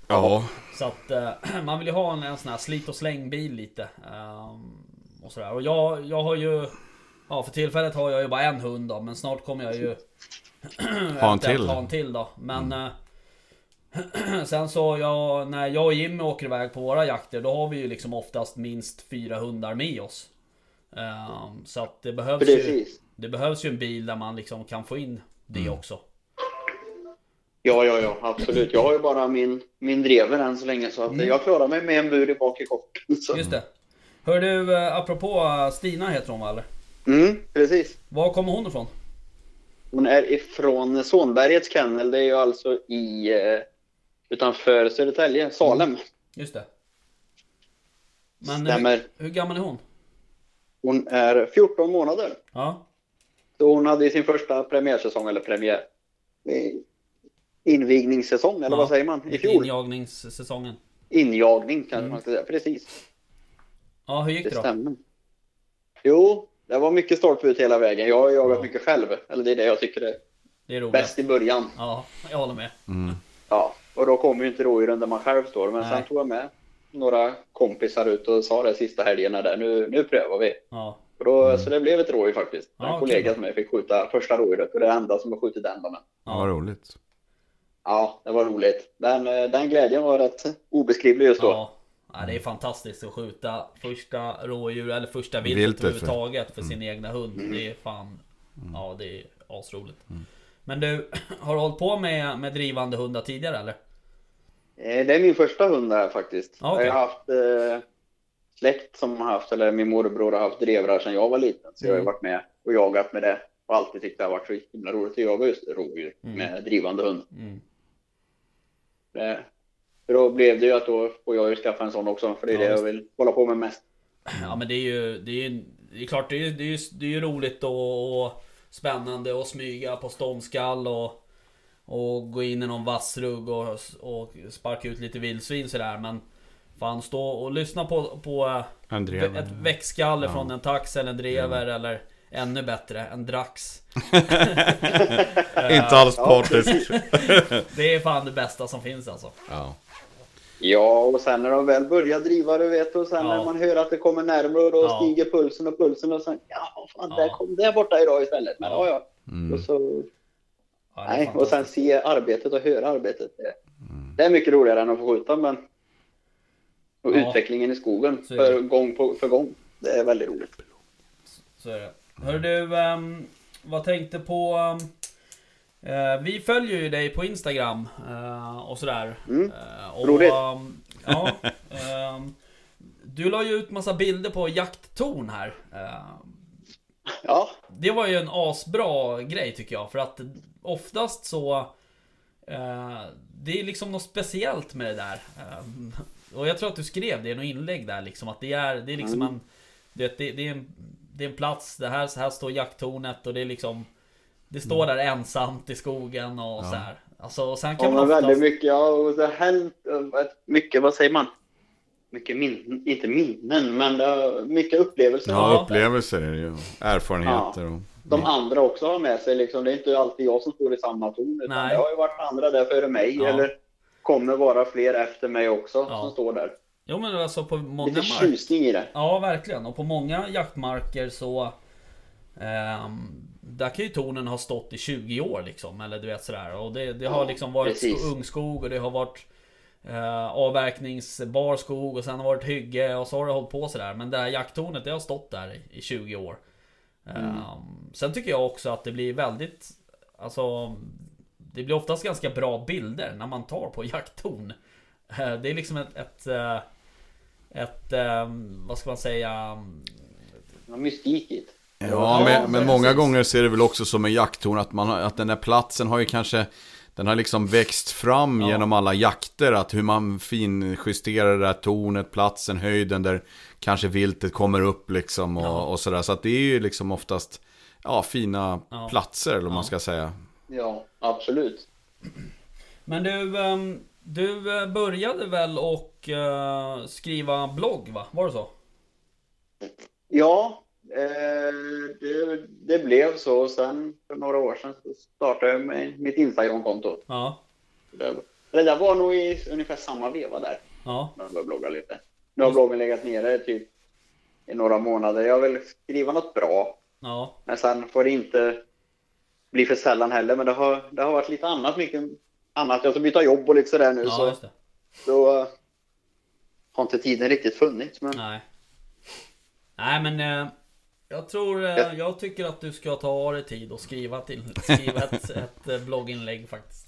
Ja, Så att eh, man vill ju ha en, en sån här slit och slängbil lite. Ehm, och sådär. Och jag, jag har ju... Ja för tillfället har jag ju bara en hund då. Men snart kommer jag ju... Ha en till. Ha en till då. Men... eh, sen så jag, när jag och Jimmy åker iväg på våra jakter. Då har vi ju liksom oftast minst fyra hundar med oss. Ehm, så att det behövs ju... precis. Det behövs ju en bil där man liksom kan få in det Mm. också. Ja, ja, ja, absolut. Jag har ju bara min, min drever än så länge så att jag klarar mig med en bur i bak i kocken. Så. Just det. Hör du, eh, apropå eh, Stina heter hon va eller? Mm, precis. Var kommer hon ifrån? Hon är ifrån Sonbergets kennel. Det är ju alltså i eh, utanför Södertälje, Salem. Just det. Men hur, Stämmer. hur gammal är hon? Hon är 14 månader. Ja. Så hon hade sin första premiärsäsong, eller premiär... Invigningssäsong, eller Ja, vad säger man? I fjol. Injagningssäsongen. Injagning kanske Mm. man ska säga. Precis, Ja, hur gick det det då? stämmer. Jo, det var mycket stolpe ut hela vägen. Jag har jagat Ja. mycket själv. Eller det är det jag tycker är Det är roligt. bäst i början. Ja, jag håller med. Ja, och då kommer ju inte rådjuren där man själv står. Men Nej. sen tog jag med några kompisar ut och sa det sista helgerna där. Nu, nu prövar vi. Ja. Och då, Så det blev ett rådjur faktiskt. Ja, en kollega som jag fick skjuta första rådjuret. Och det är det enda som har skjutit den dagen. ja. vad roligt. Ja, det var roligt. Den, eh, den glädjen var rätt obeskrivlig just då. Ja. Ja. Det är fantastiskt att skjuta första rådjur eller första viltet Viltet för- överhuvudtaget för sin egna hund. Det är fan... Ja, det är asroligt. Men du, har du hållit på med, med drivande hundar tidigare eller? Eh, Det är min första hund där faktiskt. Okej. Jag har haft eh, släkt som har haft, eller min morbror har haft drevrar sedan jag var liten. Så jag har Mm. varit med och jagat med det. Och alltid tyckt det har varit så himla roligt att jaga just rådjur med drivande hund. Mm. För då blev det ju att då får jag ju skaffa en sån också. För det är Ja, det jag vill hålla på med mest. Ja men det är ju, det är ju, det är klart det är ju, det är det är roligt och, och spännande att smyga på ståndskall och och gå in i någon vassrugg och, och sparka ut lite vildsvin sådär men Fan stå och lyssna på, på ett växtskalle från en tax eller en drever eller Ännu bättre, en drax Inte alls partisk. Det är fan det bästa som finns alltså Ja. Ja, och sen när de väl börjar driva, du vet, och sen Ja. när man hör att det kommer närmare och då Ja. stiger pulsen och pulsen och sen, ja, fan, Ja. där kom det borta idag istället. Men Ja. ja. Mm. Och, så, nej, och sen se arbetet och höra arbetet. Det, det är mycket roligare än att få skjuta, men och Ja. utvecklingen i skogen för gång på, för gång. Det är väldigt roligt. Så är det. Hör du, ehm, vad tänkte på... eh, vi följer ju dig på Instagram eh, och sådär. Mm. Eh, och, Roligt. ehm, ja, ehm, du la ju ut massa bilder på jakttorn här. Ehm, Ja, det var ju en asbra grej tycker jag. För att oftast så... Eh, det är liksom något speciellt med det där. Eh, och jag tror att du skrev det i något inlägg där liksom. Att det är, det är liksom en... det, det, det, är en, det är en plats, det här, så här står jakttornet och det är liksom Det står där ensamt i skogen och så här. Alltså, och sen Ja, kan men man väldigt oftast... mycket, ja, och det har hänt eh, mycket, vad säger man? Mycket minnen, inte minnen, men det har mycket upplevelser. Ja, Ja. upplevelser är det ju. Erfarenheter och... De andra också har med sig liksom. Det är inte alltid jag som står i samma ton, utan Nej. det har ju varit andra där före mig, Ja. eller kommer vara fler efter mig också Ja. som står där. Jo men alltså på många Lite marker tjusning i det. Ja, verkligen. Och på många jaktmarker så... ehm, där kan ju tornen ha stått i 20 år liksom. Eller du vet sådär. Och det, det har liksom varit precis. sko- ungskog och det har varit eh, avverkningsbar skog och sen har det varit hygge och så har det hållit på sådär. Men det här jakttornet det har stått där i, i 20 år. Ehm, sen tycker jag också att det blir väldigt... Alltså... Det blir oftast ganska bra bilder när man tar på jakttorn. Eh, det är liksom ett... ett eh, ett, eh, vad ska man säga? Det var mystik i det. Ja, men, men många gånger ser det väl också som en jakttorn att, man, att den där platsen har ju kanske Den har liksom växt fram Ja. genom alla jakter Att hur man finjusterar det där tornet, platsen, höjden där Kanske viltet kommer upp liksom och, Ja. och sådär Så att det är ju liksom oftast Ja, fina Ja. platser eller vad Ja. man ska säga Ja, absolut. Men du, ehm, du eh, började väl och eh, skriva blogg va? Var det så? Ja, det, det blev så. Sen för några år sedan så startade jag med mitt Instagram-konto. Ja. Det, det där var nog i ungefär samma veva där. Ja. när jag började blogga lite. Nu har bloggen legat nere typ i några månader. Jag vill skriva något bra, Ja. men sen får det inte bli för sällan heller. Men det har, det har varit lite annat, mycket annat. Jag ska byta jobb och lite sådär nu, Ja, så då eh, har inte tiden riktigt funnits. Men Nej. Nej men eh, jag tror, eh, Ja. jag tycker att du ska ta dig tid och skriva, till, skriva ett, ett eh, blogginlägg faktiskt.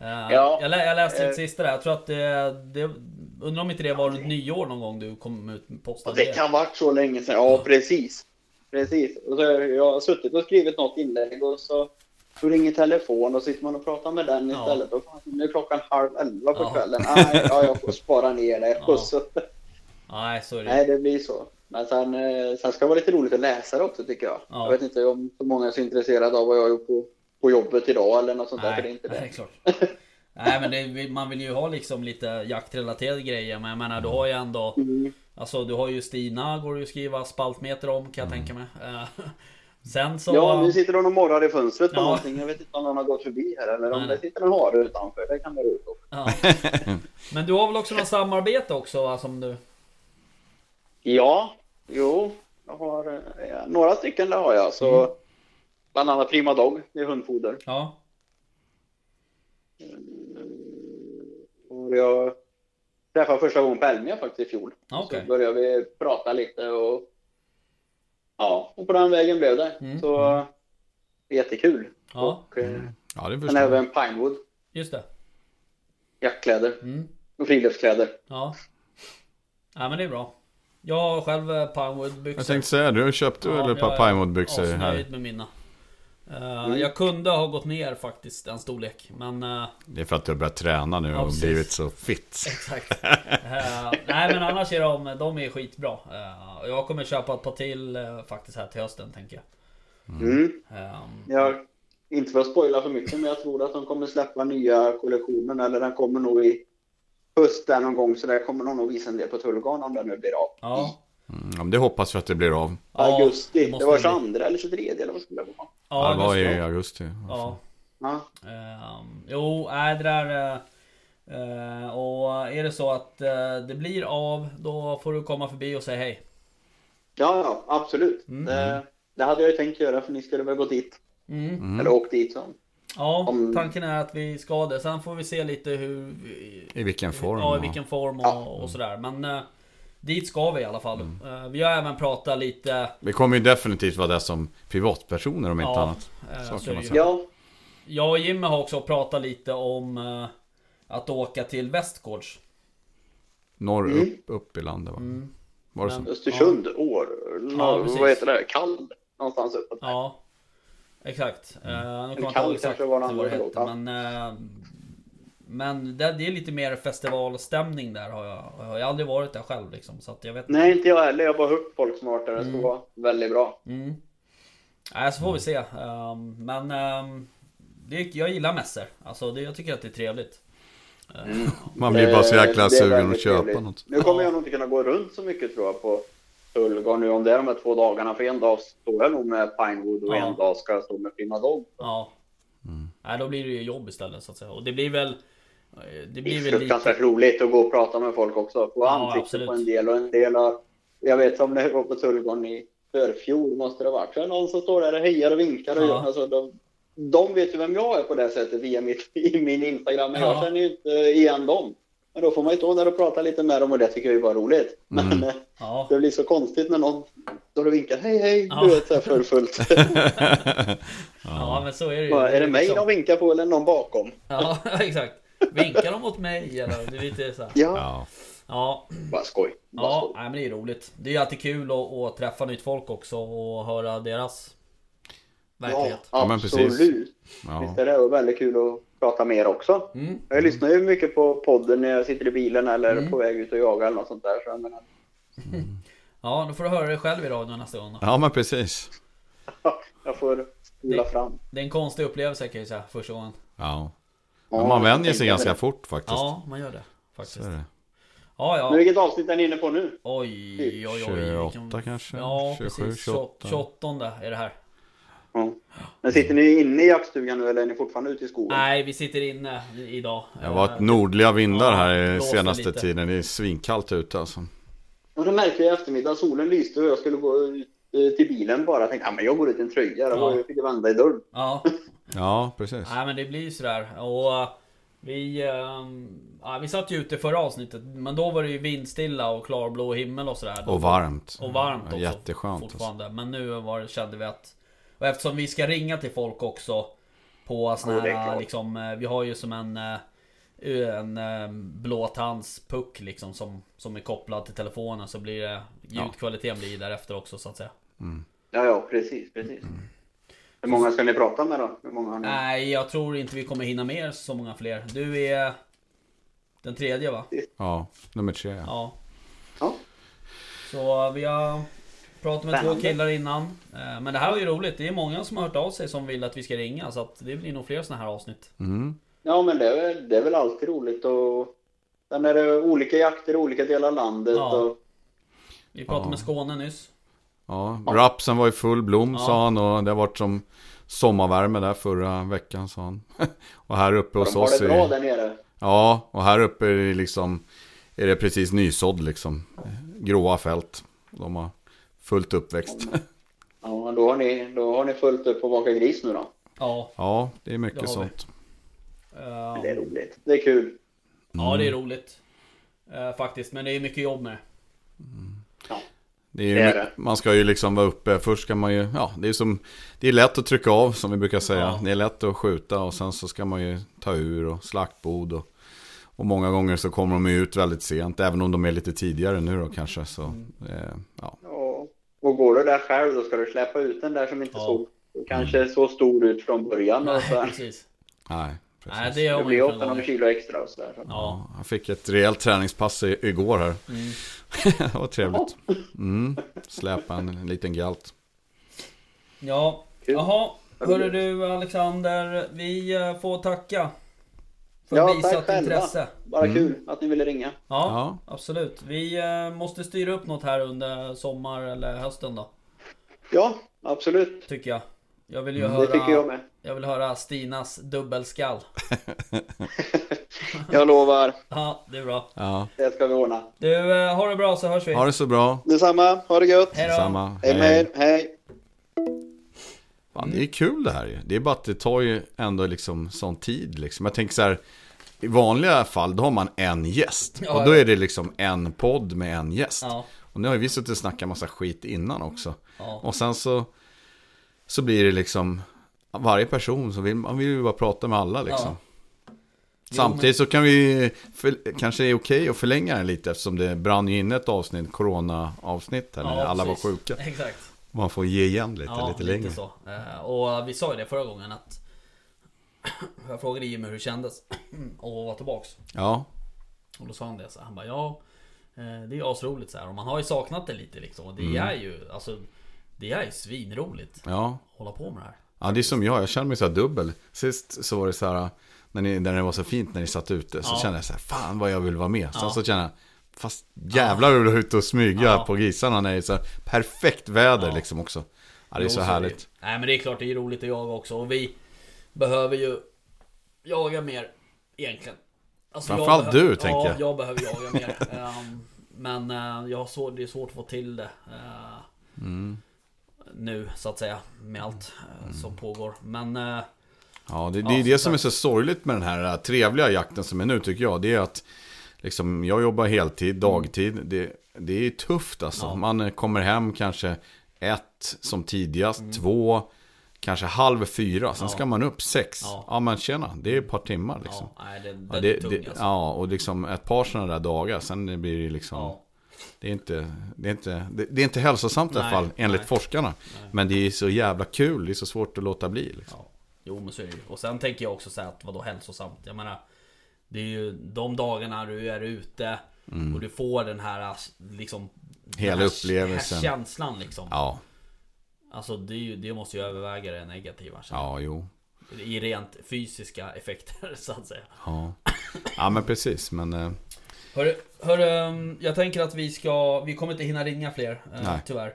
Eh, Ja. jag, lä, jag läste Eh. det sista där, jag tror att det, det Undrar om inte det var runt nyår någon gång du kom ut och postade det kan ha varit så länge sedan. Ja, precis. Precis. Och så, jag har suttit och skrivit något inlägg och så så ringer telefon och sitter man och pratar med den Ja. istället. Och fan, nu är klockan halv elva på Ja. kvällen. Nej, ja, jag får spara ner det. Ja. Så, Nej så är det Nej, det blir så. Men sen, eh, sen ska det vara lite roligt att läsa det också tycker jag. Ja. Jag vet inte om så många är så intresserade av vad jag har gjort på, på jobbet idag eller något sånt där. För det är inte nej, det. klart. Nej men det, man vill ju ha liksom lite jaktrelaterade grejer Men jag menar du har ju ändå Mm. Alltså du har ju Stina går det ju att skriva spaltmeter om kan jag tänka mig Eh, Sen så Ja, nu sitter hon och morrar i fönstret på Ja. någonting. Jag vet inte om någon har gått förbi här eller om Nej, det nej. sitter en hare utanför. Det kan det ut ja. Men du har väl också något samarbete också va, som du Ja, jo. Jag har eh, några stycken det har jag. Så Mm. Bland annat Prima Dog, det är hundfoder. Ja Och jag träffade första gången på Elmia faktiskt i fjol. Okej. Så började vi prata lite och ja, och på den vägen blev det. Mm. Så jättekul. Ja Och eh, Ja, det jag även Pinewood, just det jackkläder mm. och friluftskläder. Ja Ja men det är bra Jag har själv eh, Pinewood byxor Jag tänkte säga, du köpte väl ett par Pinewood-byxor här? asnöjd med mina Eh, Mm. Jag kunde ha gått ner faktiskt en storlek Men eh, Det är för att du har börjat träna nu Ja, och precis. blivit så fit. Exakt. Eh, nej men annars är de, de är skitbra. Uh, jag kommer köpa ett par till eh, faktiskt här till hösten tänker jag. Mm. Ehm, Jag, inte för att spoila för mycket, men jag tror att de kommer släppa nya kollektionen. Eller den kommer nog i höst där någon gång. Så där kommer de nog visa en del på Tullgarn om den nu blir av. ja. Mm, ja, men det hoppas vi att det blir av. Ja, Augusti. det Det, måste var det 22 eller 23 eller vad skulle det vara? Ja, det var i det. augusti. Ja. Ja. Ehm, jo, nej det där... eh, och är det så att eh, det blir av, då får du komma förbi och säga hej. Ja, ja, absolut. Mm. Det, det hade jag ju tänkt göra för ni skulle väl gå dit. Mm. Eller åkt dit. Så. Ja, Om- tanken är att vi ska det. Sen får vi se lite hur... I vilken form. Ja, i och- vilken form Ja. och, och sådär. Men eh, dit ska vi i alla fall. Mm. Eh, vi har även pratat lite... Vi kommer ju definitivt vara där som privatpersoner om inte Ja, annat. eh, Så så kan man säga. Ja, Jag och Jimmy har också pratat lite om eh, att åka till Västgårds. Norr Mm. upp, upp i landet va? Mm. Var det så? Men- Östersund, År, Ja, precis. vad heter det? Kall? Någonstans uppåt. Ja, exakt. Eh, inte Kall ihåg exakt kanske var det annan hette, låt, men... eh, Men det, det är lite mer festivalstämning där har jag. Jag har aldrig varit där själv liksom. Så att jag vet Nej, inte jag heller. Jag har bara hört folk som har varit där. Det ska vara väldigt bra. Mm. Nej, så får vi se. Ehm, men ehm, det, jag gillar mässor. Alltså, det, jag tycker att det är trevligt. Man blir bara så Eh, jäkla sugen att köpa trevligt. något. Nu kommer Ja. jag nog inte kunna gå runt så mycket tror jag på Tullgarn nu om det är de här två dagarna. För en dag står jag nog med Pinewood och Ja. en dag ska jag stå med Prima Dog. Ja. Nej, då blir det ju jobb istället så att säga. Och det blir väl... Det blir väl lite... fruktansvärt roligt att gå och prata med folk också. Få Ja, ansikte på en del och en del har... Jag vet som när jag var på Tullgarn i förfjol måste det ha varit. Så är någon som står där och hejar och vinkar. Och Ja. alltså, de, de vet ju vem jag är på det sättet via mitt, i min Instagram. Men Ja. jag känner ju inte igen dem. Men då får man ju stå där och prata lite med dem och det tycker jag är bara roligt. Men eh, Ja. det blir så konstigt när någon står och vinkar. Hej hej! Ja. Du vet såhär för fullt. ja, men så är det ju. Bara, är det mig liksom- de vinkar på eller någon bakom? Ja, exakt. Vinkar de mot mig eller? Det är lite så här. Ja. Ja. Ja, Bara skoj. Bara ja skoj. nej, men det är roligt. Det är ju alltid kul att, att träffa nytt folk också och höra deras verklighet. Ja, Ja, men precis. absolut. Ja. Visst är det väldigt kul att prata mer också. Mm. Jag lyssnar ju mycket på podden när jag sitter i bilen eller Mm. på väg ut och jagar eller något sånt där. Så jag menar, Ja, då får du höra det själv i radion nästa gång då. ja, men precis. jag får spola fram. Det är en konstig upplevelse kan jag säga, första gången. Ja. Ja, Men man vänjer sig ganska det. fort faktiskt. Ja, man gör det. Så Faktiskt. är det. Ja, Men ja. vilket avsnitt är ni inne på nu? Oj, oj, oj. 28 vilken- kanske? Ja, 27, precis. 28. 28 är det här. Ja. Men sitter ni inne i jaktstugan nu eller är ni fortfarande ute i skogen? Nej, vi sitter inne idag. Det har varit nordliga vindar Ja, här blåser senaste lite. tiden. Det är svinkallt ute alltså. Och det märkte jag i eftermiddag. Solen lyste och jag skulle gå ut eh, till bilen bara. Jag tänkte, ja men jag går ut i en tröja. Det var Ja. Jag fick vända i dörren. Ja, Ja, precis. nej men det blir ju sådär. Och eh, vi, ehm, ja, vi satt ju ute förra avsnittet, men då var det ju vindstilla och klarblå himmel och sådär. Och varmt. Och varmt Ja, också. Jätteskönt. Alltså. fortfarande. Men nu var, kände vi att... Och eftersom vi ska ringa till folk också på såna här klart. liksom, eh, Vi har ju som en eh, en eh, blåtandspuck liksom som, som är kopplad till telefonen så blir det Ljudkvaliteten blir därefter också så att säga Ja, ja, precis, precis. Mm. Hur många ska ni prata med då? Hur många har ni? Nej jag tror inte vi kommer hinna med så många fler Du är Den tredje va? Ja, nummer tre. Ja. Ja Ja. Så vi har pratat med två Spännande. killar innan Eh, Men det här var ju roligt Det är många som har hört av sig som vill att vi ska ringa så att det blir nog fler såna här avsnitt Mm. Ja, men det är, väl- det är väl alltid roligt och sen är det olika jakter i olika delar av landet Ja. och Vi pratade Ja. med Skåne nyss Ja, rapsen var i full blom Ja. sa han och det har varit som sommarvärme där förra veckan sa han. och här uppe hos de har oss det bra är där nere. Ja, och här uppe är det liksom Är det precis nysådd liksom Gråa fält De har fullt uppväxt Ja, då har ni, då har ni fullt upp på baka gris nu då. Ja Ja, det är mycket Det har vi. sånt eh, Det är roligt. Det är kul. Ja det är roligt eh, Faktiskt men det är mycket jobb med det Ja. det är, Det är det. Man ska ju liksom vara uppe Först ska man ju Ja, det är som Det är lätt att trycka av som vi brukar säga Ja. Det är lätt att skjuta och sen så ska man ju ta ur och slaktbod och och många gånger så kommer de ju ut väldigt sent, även om de är lite tidigare nu då kanske. Så, Mm. eh, ja. Och, går du där själv då ska du släppa ut den där som inte Ja. såg kanske så stor ut från början. Nej så. precis Nej, precis. Nej det Det blir 800 gånger. kilo extra och sådär. Ja Ja, jag fick ett rejält träningspass i, igår här. mm. det var trevligt. Mm, släpa en liten galt. Ja. Jaha Hörru du Alexander Vi eh, får tacka För Ja, tack visat själva. intresse Bara Mm. kul att ni ville ringa. Ja, Ja. absolut Vi eh, måste styra upp något här under sommar eller hösten då Ja, absolut. Tycker jag Jag vill ju Mm. höra Det tycker jag med. Jag vill höra Stinas dubbelskall Jag lovar. Ja, det är bra Ja, Det ska vi ordna. Du, eh, ha det bra så hörs vi ha det så bra. Detsamma. Ha det gött. Hej då Samma. Hej er. Hej. Fan, det är kul det här ju. Det är bara att det tar ju ändå liksom sån tid liksom. Jag tänker så här. I vanliga fall då har man en gäst. Ja, och då är det liksom en podd med en gäst. Ja, Och nu har vi suttit och snackat massa skit innan också. ja, Och sen så, så blir det liksom varje person så vill man vill ju bara prata med alla liksom. Samtidigt så kan vi, för, kanske det är okej att förlänga den lite eftersom det brann ju in ett avsnitt, corona-avsnitt här när alla precis. var sjuka. Exakt Man får ge igen lite, Ja, lite lite, längre. så Eh, Och vi sa ju det förra gången att Jag frågade Jimmy hur det kändes att vara tillbaks. Ja, Och då sa han det så här, han bara ja eh, Det är asroligt så här och man har ju saknat det lite liksom det Mm. är ju alltså Det är ju svinroligt att ja. hålla på med det här Ja, det är som jag. Jag känner mig så här dubbel. Sist så var det så här, när, ni, när det var så fint när ni satt ute, så Ja. kände jag så här, fan vad jag vill vara med. Sen Ja. så känner jag, fast jävlar hur du är ute och smyga Ja. på grisarna när det är så perfekt väder Ja. liksom också. Ja, det är Jo, så är härligt. det. Nej men det är klart det är roligt att jaga också och vi Behöver ju Jaga mer egentligen alltså, jag Framförallt du, tänker ja, jag. jag behöver jaga mer Ehm, Men eh, jag har så, det är svårt att få till det eh, Mm. Nu så att säga Med allt eh, som pågår Men Ja, det, det Ja, är det som är så sorgligt med den här trevliga jakten som är nu tycker jag. Det är att liksom, jag jobbar heltid, dagtid. Det, det är tufft alltså. Ja. Man eh, kommer hem kanske ett som tidigast, Mm. två, kanske halv fyra. Sen Ja. ska man upp sex. Ja, Ja. men tjena, det är ett par timmar liksom. Ja, nej, det är Ja, det, det, alltså. ja, och liksom ett par sådana där dagar, sen blir det liksom... Det är inte, det är inte, det, är inte hälsosamt i alla Nej, fall, enligt nej. forskarna. Nej. Men det är så jävla kul, det är så svårt att låta bli. Liksom. Ja. Jo men så är det ju. Och sen tänker jag också säga att vadå hälsosamt? Jag menar Det är ju de dagarna du är ute och du får den här liksom Mm. Hela här upplevelsen. känslan liksom. Ja, Alltså det, det måste ju överväga det negativa. känner ja, jo. jag. I rent fysiska effekter så att säga. Ja, ja men precis. Men eh, Hörru, hörru, jag tänker att vi ska, vi kommer inte hinna ringa fler eh, Nej. tyvärr.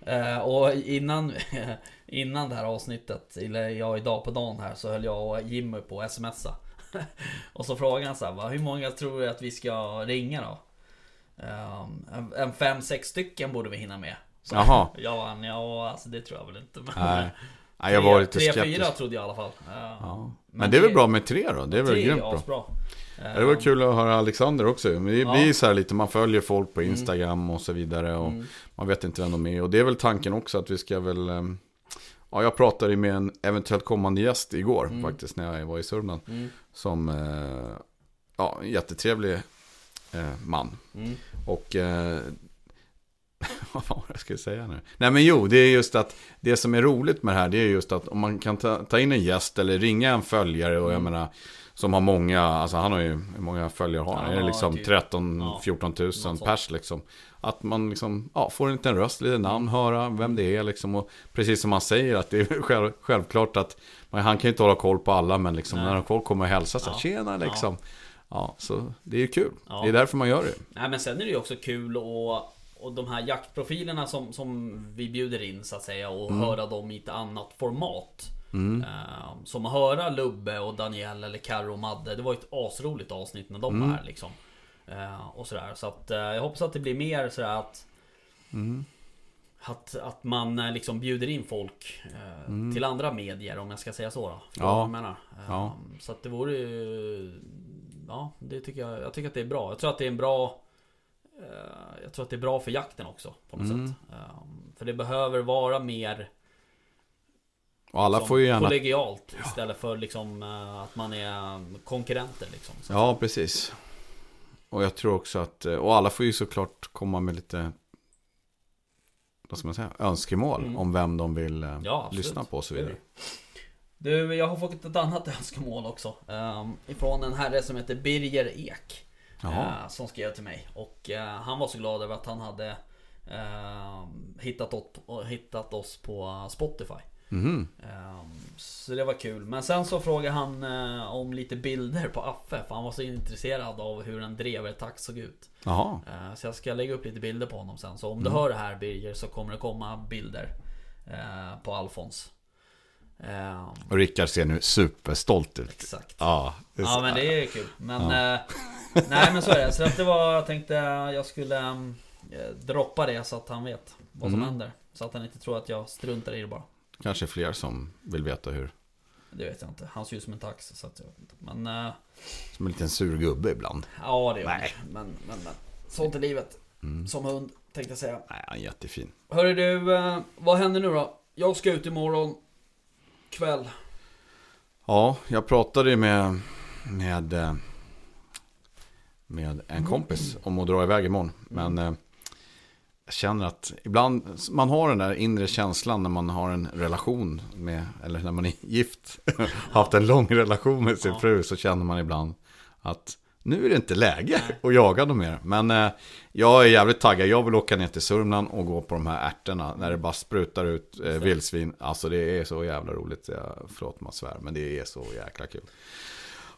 Eh, och innan, innan det här avsnittet, eller ja idag på dagen här, så höll jag och Jimmy på att smsa. och så frågade han så här, "Va, hur många tror du att vi ska ringa då? Um, en, fem, sex stycken borde vi hinna med. Så Jaha. Jag vann, ja alltså det tror jag väl inte. Men, nej. Nej, jag var lite tre, skeptisk. fyra trodde jag i alla fall. Eh, Ja. Men det är väl bra med tre då? Det är väl tre grymt bra? asbra. Ja, det var kul att höra Alexander också. Men det Ja. blir så här lite, man följer folk på Instagram och så vidare. Och Mm. Man vet inte vem de är. Och det är väl tanken också att vi ska väl... Ja, jag pratade med en eventuellt kommande gäst igår faktiskt när jag var i Sörmland. Mm. Som, eh, ja, en jättetrevlig eh, man. Mm. Och eh, vad var det jag skulle säga nu? Nej men jo, det är just att det som är roligt med det här det är just att om man kan ta, ta in en gäst eller ringa en följare och jag Mm. menar som har många, alltså han har ju, hur många följare har han? Ja, är det liksom typ. 13 Ja, 14 000 sånt. pers liksom? Att man liksom, ja, får en liten röst, lite namn, höra vem det är liksom. Och precis som man säger att det är själv, självklart att man, han kan ju inte hålla koll på alla men liksom när folk kommer och hälsar så här, tjena liksom. Ja. så det är ju kul. Ja. Det är därför man gör det. Nej men sen är det ju också kul och, och de här jaktprofilerna som, som vi bjuder in så att säga och Mm. höra dem i ett annat format. Eh, som att höra Lubbe och Daniel eller Karo och Madde. Det var ett asroligt avsnitt när de Mm. var här liksom. Eh, och sådär. Så att eh, jag hoppas att det blir mer sådär att Mm. Att, att man eh, liksom bjuder in folk eh, till andra medier om jag ska säga så då. Mm. Ja. Eh, Ja. Så att det vore ju... Ja, det tycker jag. Jag tycker att det är bra. Jag tror att det är en bra... eh, Jag tror att det är bra för jakten också på något Mm. sätt. Eh, För det behöver vara mer Och alla som får ju gärna kollegialt istället för liksom eh, att man är konkurrenter liksom. Så Ja, precis. Och jag tror också att, och alla får ju såklart komma med lite, vad ska man säga, önskemål Mm. om vem de vill eh, Ja, lyssna på och så vidare. Du, jag har fått ett annat önskemål också. Um, ifrån en herre som heter Birger Ek. Eh, som skrev till mig. Och eh, han var så glad över att han hade eh, hittat, oss, hittat oss på Spotify. Ehm, så det var kul. Men sen så frågade han eh, om lite bilder på Affe. För han var så intresserad av hur en drevertax såg ut. Jaha. Eh, så jag ska lägga upp lite bilder på honom sen. Så om Mm. du hör det här Birger så kommer det komma bilder eh, på Alfons. Ehm, Och Rickard ser nu superstolt ut. exakt. Ja, Ja men det är kul. Men eh, nej men så är det. Så att det var, jag tänkte jag skulle droppa det så att han vet vad som Mm. händer. Så att han inte tror att jag struntar i det bara. Kanske fler som vill veta hur. Det vet jag inte. Han ser ut som en tax så att jag vet inte. Men eh, Som en liten sur gubbe ibland. ja det gör Nej. han. Men, men, men. Sånt är livet. Mm. Som hund tänkte jag säga. Nej, han är jättefin. Hörru du, eh, vad händer nu då? Jag ska ut imorgon kväll. Ja, jag pratade med, med, eh, med en kompis om att dra iväg imorgon. Men eh, jag känner att ibland, man har den där inre känslan när man har en relation med, eller när man är gift, haft en lång relation med sin fru, så känner man ibland att nu är det inte läge att jaga dem mer. Men eh, jag är jävligt taggad, jag vill åka ner till Sörmland och gå på de här ärtorna, när det bara sprutar ut eh, vildsvin. Alltså det är så jävla roligt, jag, förlåt man svär, men det är så jäkla kul.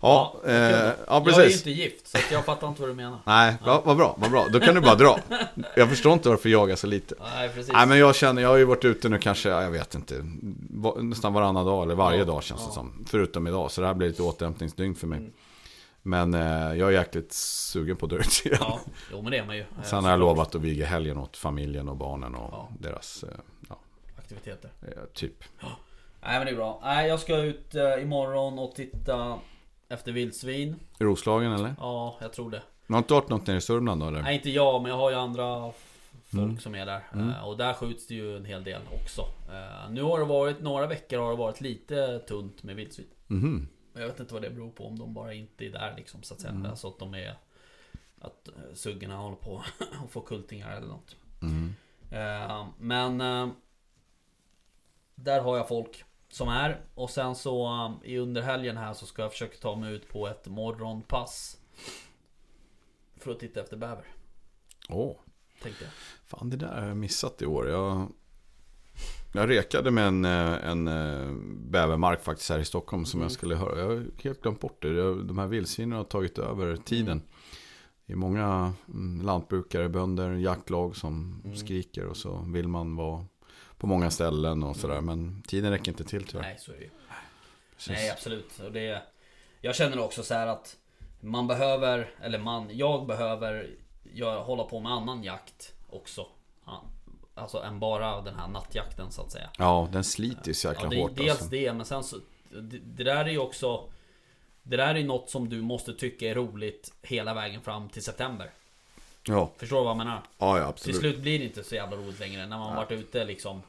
Ja, Ja, eh, ja Jag är ju precis. inte gift, så jag fattar inte vad du menar. Nej, vad vad bra, vad bra. Då kan du bara dra. Jag förstår inte varför jag jagar så lite. Nej, precis. Nej men jag känner, jag har ju varit ute nu kanske, ja, jag vet inte, nästan varannan dag eller varje Ja, dag känns det ja. som. Förutom idag, så det här blir lite återhämtningsdygn för mig. Mm. Men eh, jag är jäkligt sugen på ut igen. Ja, jo men det är man ju. Sen har jag lovat att viga helgen åt familjen och barnen och Ja. deras, eh, ja, Aktiviteter. eh, typ. Nej men det är bra. Nej jag ska ut eh, imorgon och titta efter vildsvin. Roslagen eller? Ja, jag tror det. Du har inte varit något nere i Sörmland då eller? Nej inte jag, men jag har ju andra folk Mm. som är där. Mm. Eh, Och där skjuts det ju en hel del också. Eh, Nu har det varit, några veckor har det varit lite tunt med vildsvin. Mhm. Jag vet inte vad det beror på, om de bara inte är där liksom så att säga. Mm. Alltså att de är... Att eh, suggorna håller på att få kultingar eller något. Mm. Eh, Men eh, Där har jag folk som är och sen så eh, i under helgen här så ska jag försöka ta mig ut på ett morgonpass För att titta efter bäver Åh, Tänkte jag fan det där har jag missat i år. Jag, jag rekade med en, eh, en eh, bävermark faktiskt här i Stockholm som Mm. jag skulle höra. Jag har helt glömt bort det. De här vildsvinen har tagit över tiden. Det är många mm, lantbrukare, bönder, jaktlag som Mm. skriker och så vill man vara på många ställen och sådär. Men tiden räcker inte till tyvärr. Nej så är det ju Precis. Nej absolut och det Jag känner också så här att Man behöver, eller man, jag behöver göra, hålla på med annan jakt också Alltså än bara den här nattjakten så att säga Ja, den sliter så jäkla Ja, det, hårt dels alltså. det, men sen så det, det där är ju också Det där är ju något som du måste tycka är roligt hela vägen fram till september Ja, Förstår du vad jag menar? ja, ja Till absolut. slut blir det inte så jävla roligt längre när man varit ute liksom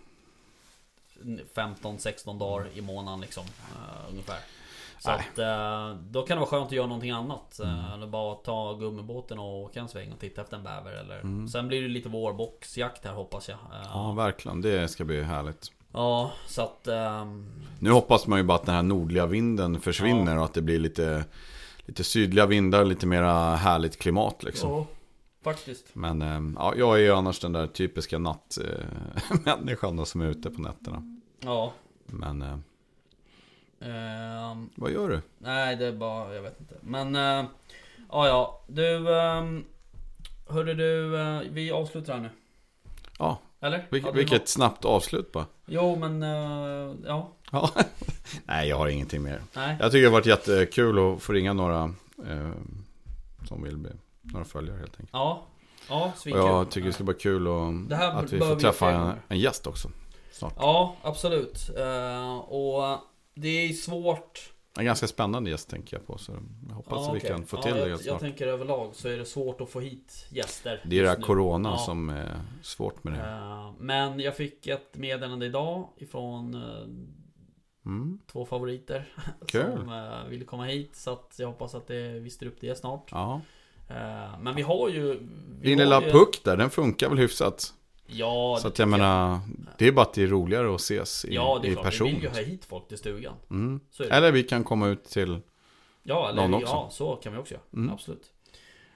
15-16 dagar i månaden liksom eh, Ungefär Så Nej. att eh, då kan det vara skönt att göra någonting annat Mm. Eller bara ta gummibåten och åka en sväng och titta efter en bäver eller Mm. Sen blir det lite vårboxjakt här hoppas jag Ja, verkligen. Det ska bli härligt. Ja, så att ehm, Nu hoppas man ju bara att den här nordliga vinden försvinner och att det blir lite, lite sydliga vindar, lite mera härligt klimat liksom. Ja, faktiskt Men eh, ja, jag är ju annars den där typiska nattmänniskan då som är ute på nätterna. Ja Men eh, ehm, vad gör du? Nej det är bara, jag vet inte Men eh, Ja ja, du um, Hörde du, eh, vi avslutar här nu Ja, Eller? vilket, Har du vilket något? snabbt avslut bara. Jo men, eh, ja Ja. Nej, jag har ingenting mer. Nej Jag tycker det har varit jättekul att få ringa några eh, som vill bli några följare helt enkelt. Ja Ja, Och svinkul jag tycker det ska vara kul och att vi får träffa en, en gäst också. Snart. Ja, absolut Eh, Och det är svårt En ganska spännande gäst tänker jag på. Så jag hoppas ja, att vi kan få ja, till det jag, jag tänker överlag så är det svårt att få hit gäster Det är det här corona Ja. som är svårt med det. Eh, Men jag fick ett meddelande idag ifrån eh, Mm. två favoriter Kul. Som eh, ville komma hit Så att jag hoppas att det, vi styr upp det snart Ja. Eh, Men vi har ju vi Din har lilla ju, puck där, den funkar väl hyfsat? Ja, Så att jag menar, det är bara att det är roligare att ses i, Ja, det är i klart. person. Vi vill ju ha hit folk till stugan Mm. Eller vi kan komma ut till... Ja, eller någon också. ja, så kan vi också göra Mm. Absolut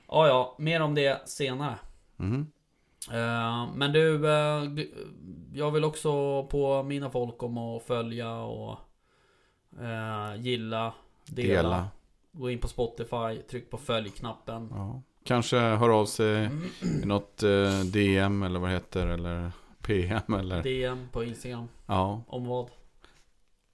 Ja, ja, mer om det senare Mm. Men du, eh, jag vill också på mina folk om att följa och gilla, dela, Dela. Gå in på Spotify, tryck på följ-knappen Ja. Kanske hör av sig Mm. i något eh, DM eller vad det heter. Eller PM eller... DM på Instagram, Ja. om vad?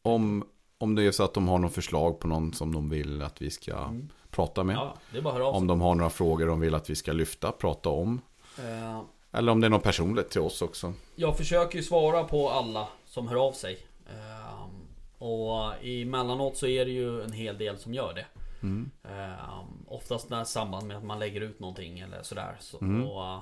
Om, om det är så att de har något förslag på någon som de vill att vi ska Mm. prata med. Ja, det är bara att höra av sig Om de har några frågor de vill att vi ska lyfta, prata om. Eh, Eller om det är något personligt till oss också. Jag försöker ju svara på alla som hör av sig Eh, Och emellanåt så är det ju en hel del som gör det Mm. Eh, oftast när samband med att man lägger ut någonting eller sådär. Så, Mm. och,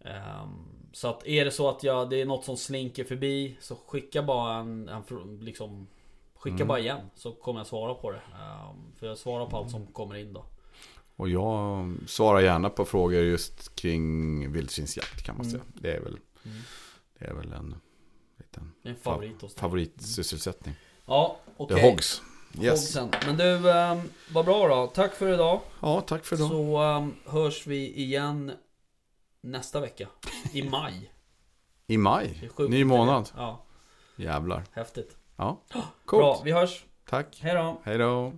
ehm, så att är det så att jag, det är något som slinker förbi så skicka bara en, en liksom Skicka Mm. bara igen så kommer jag svara på det. Ehm, för jag svarar på allt som kommer in då. Och jag svarar gärna på frågor just kring vildsvinsjakt kan man Mm. säga. Det är väl, Mm. det är väl en liten en favorit hos dig. favoritsysselsättning. Ja, okej. Det är hogs. Yes. Hoggsen. Men du, um, vad bra då. Tack för idag. Ja, tack för idag. Så um, hörs vi igen nästa vecka. I maj. I maj, ny månad. Ja, Jävlar. häftigt. Ja, Bra, coolt. vi hörs. Tack. Hej då. Hej då.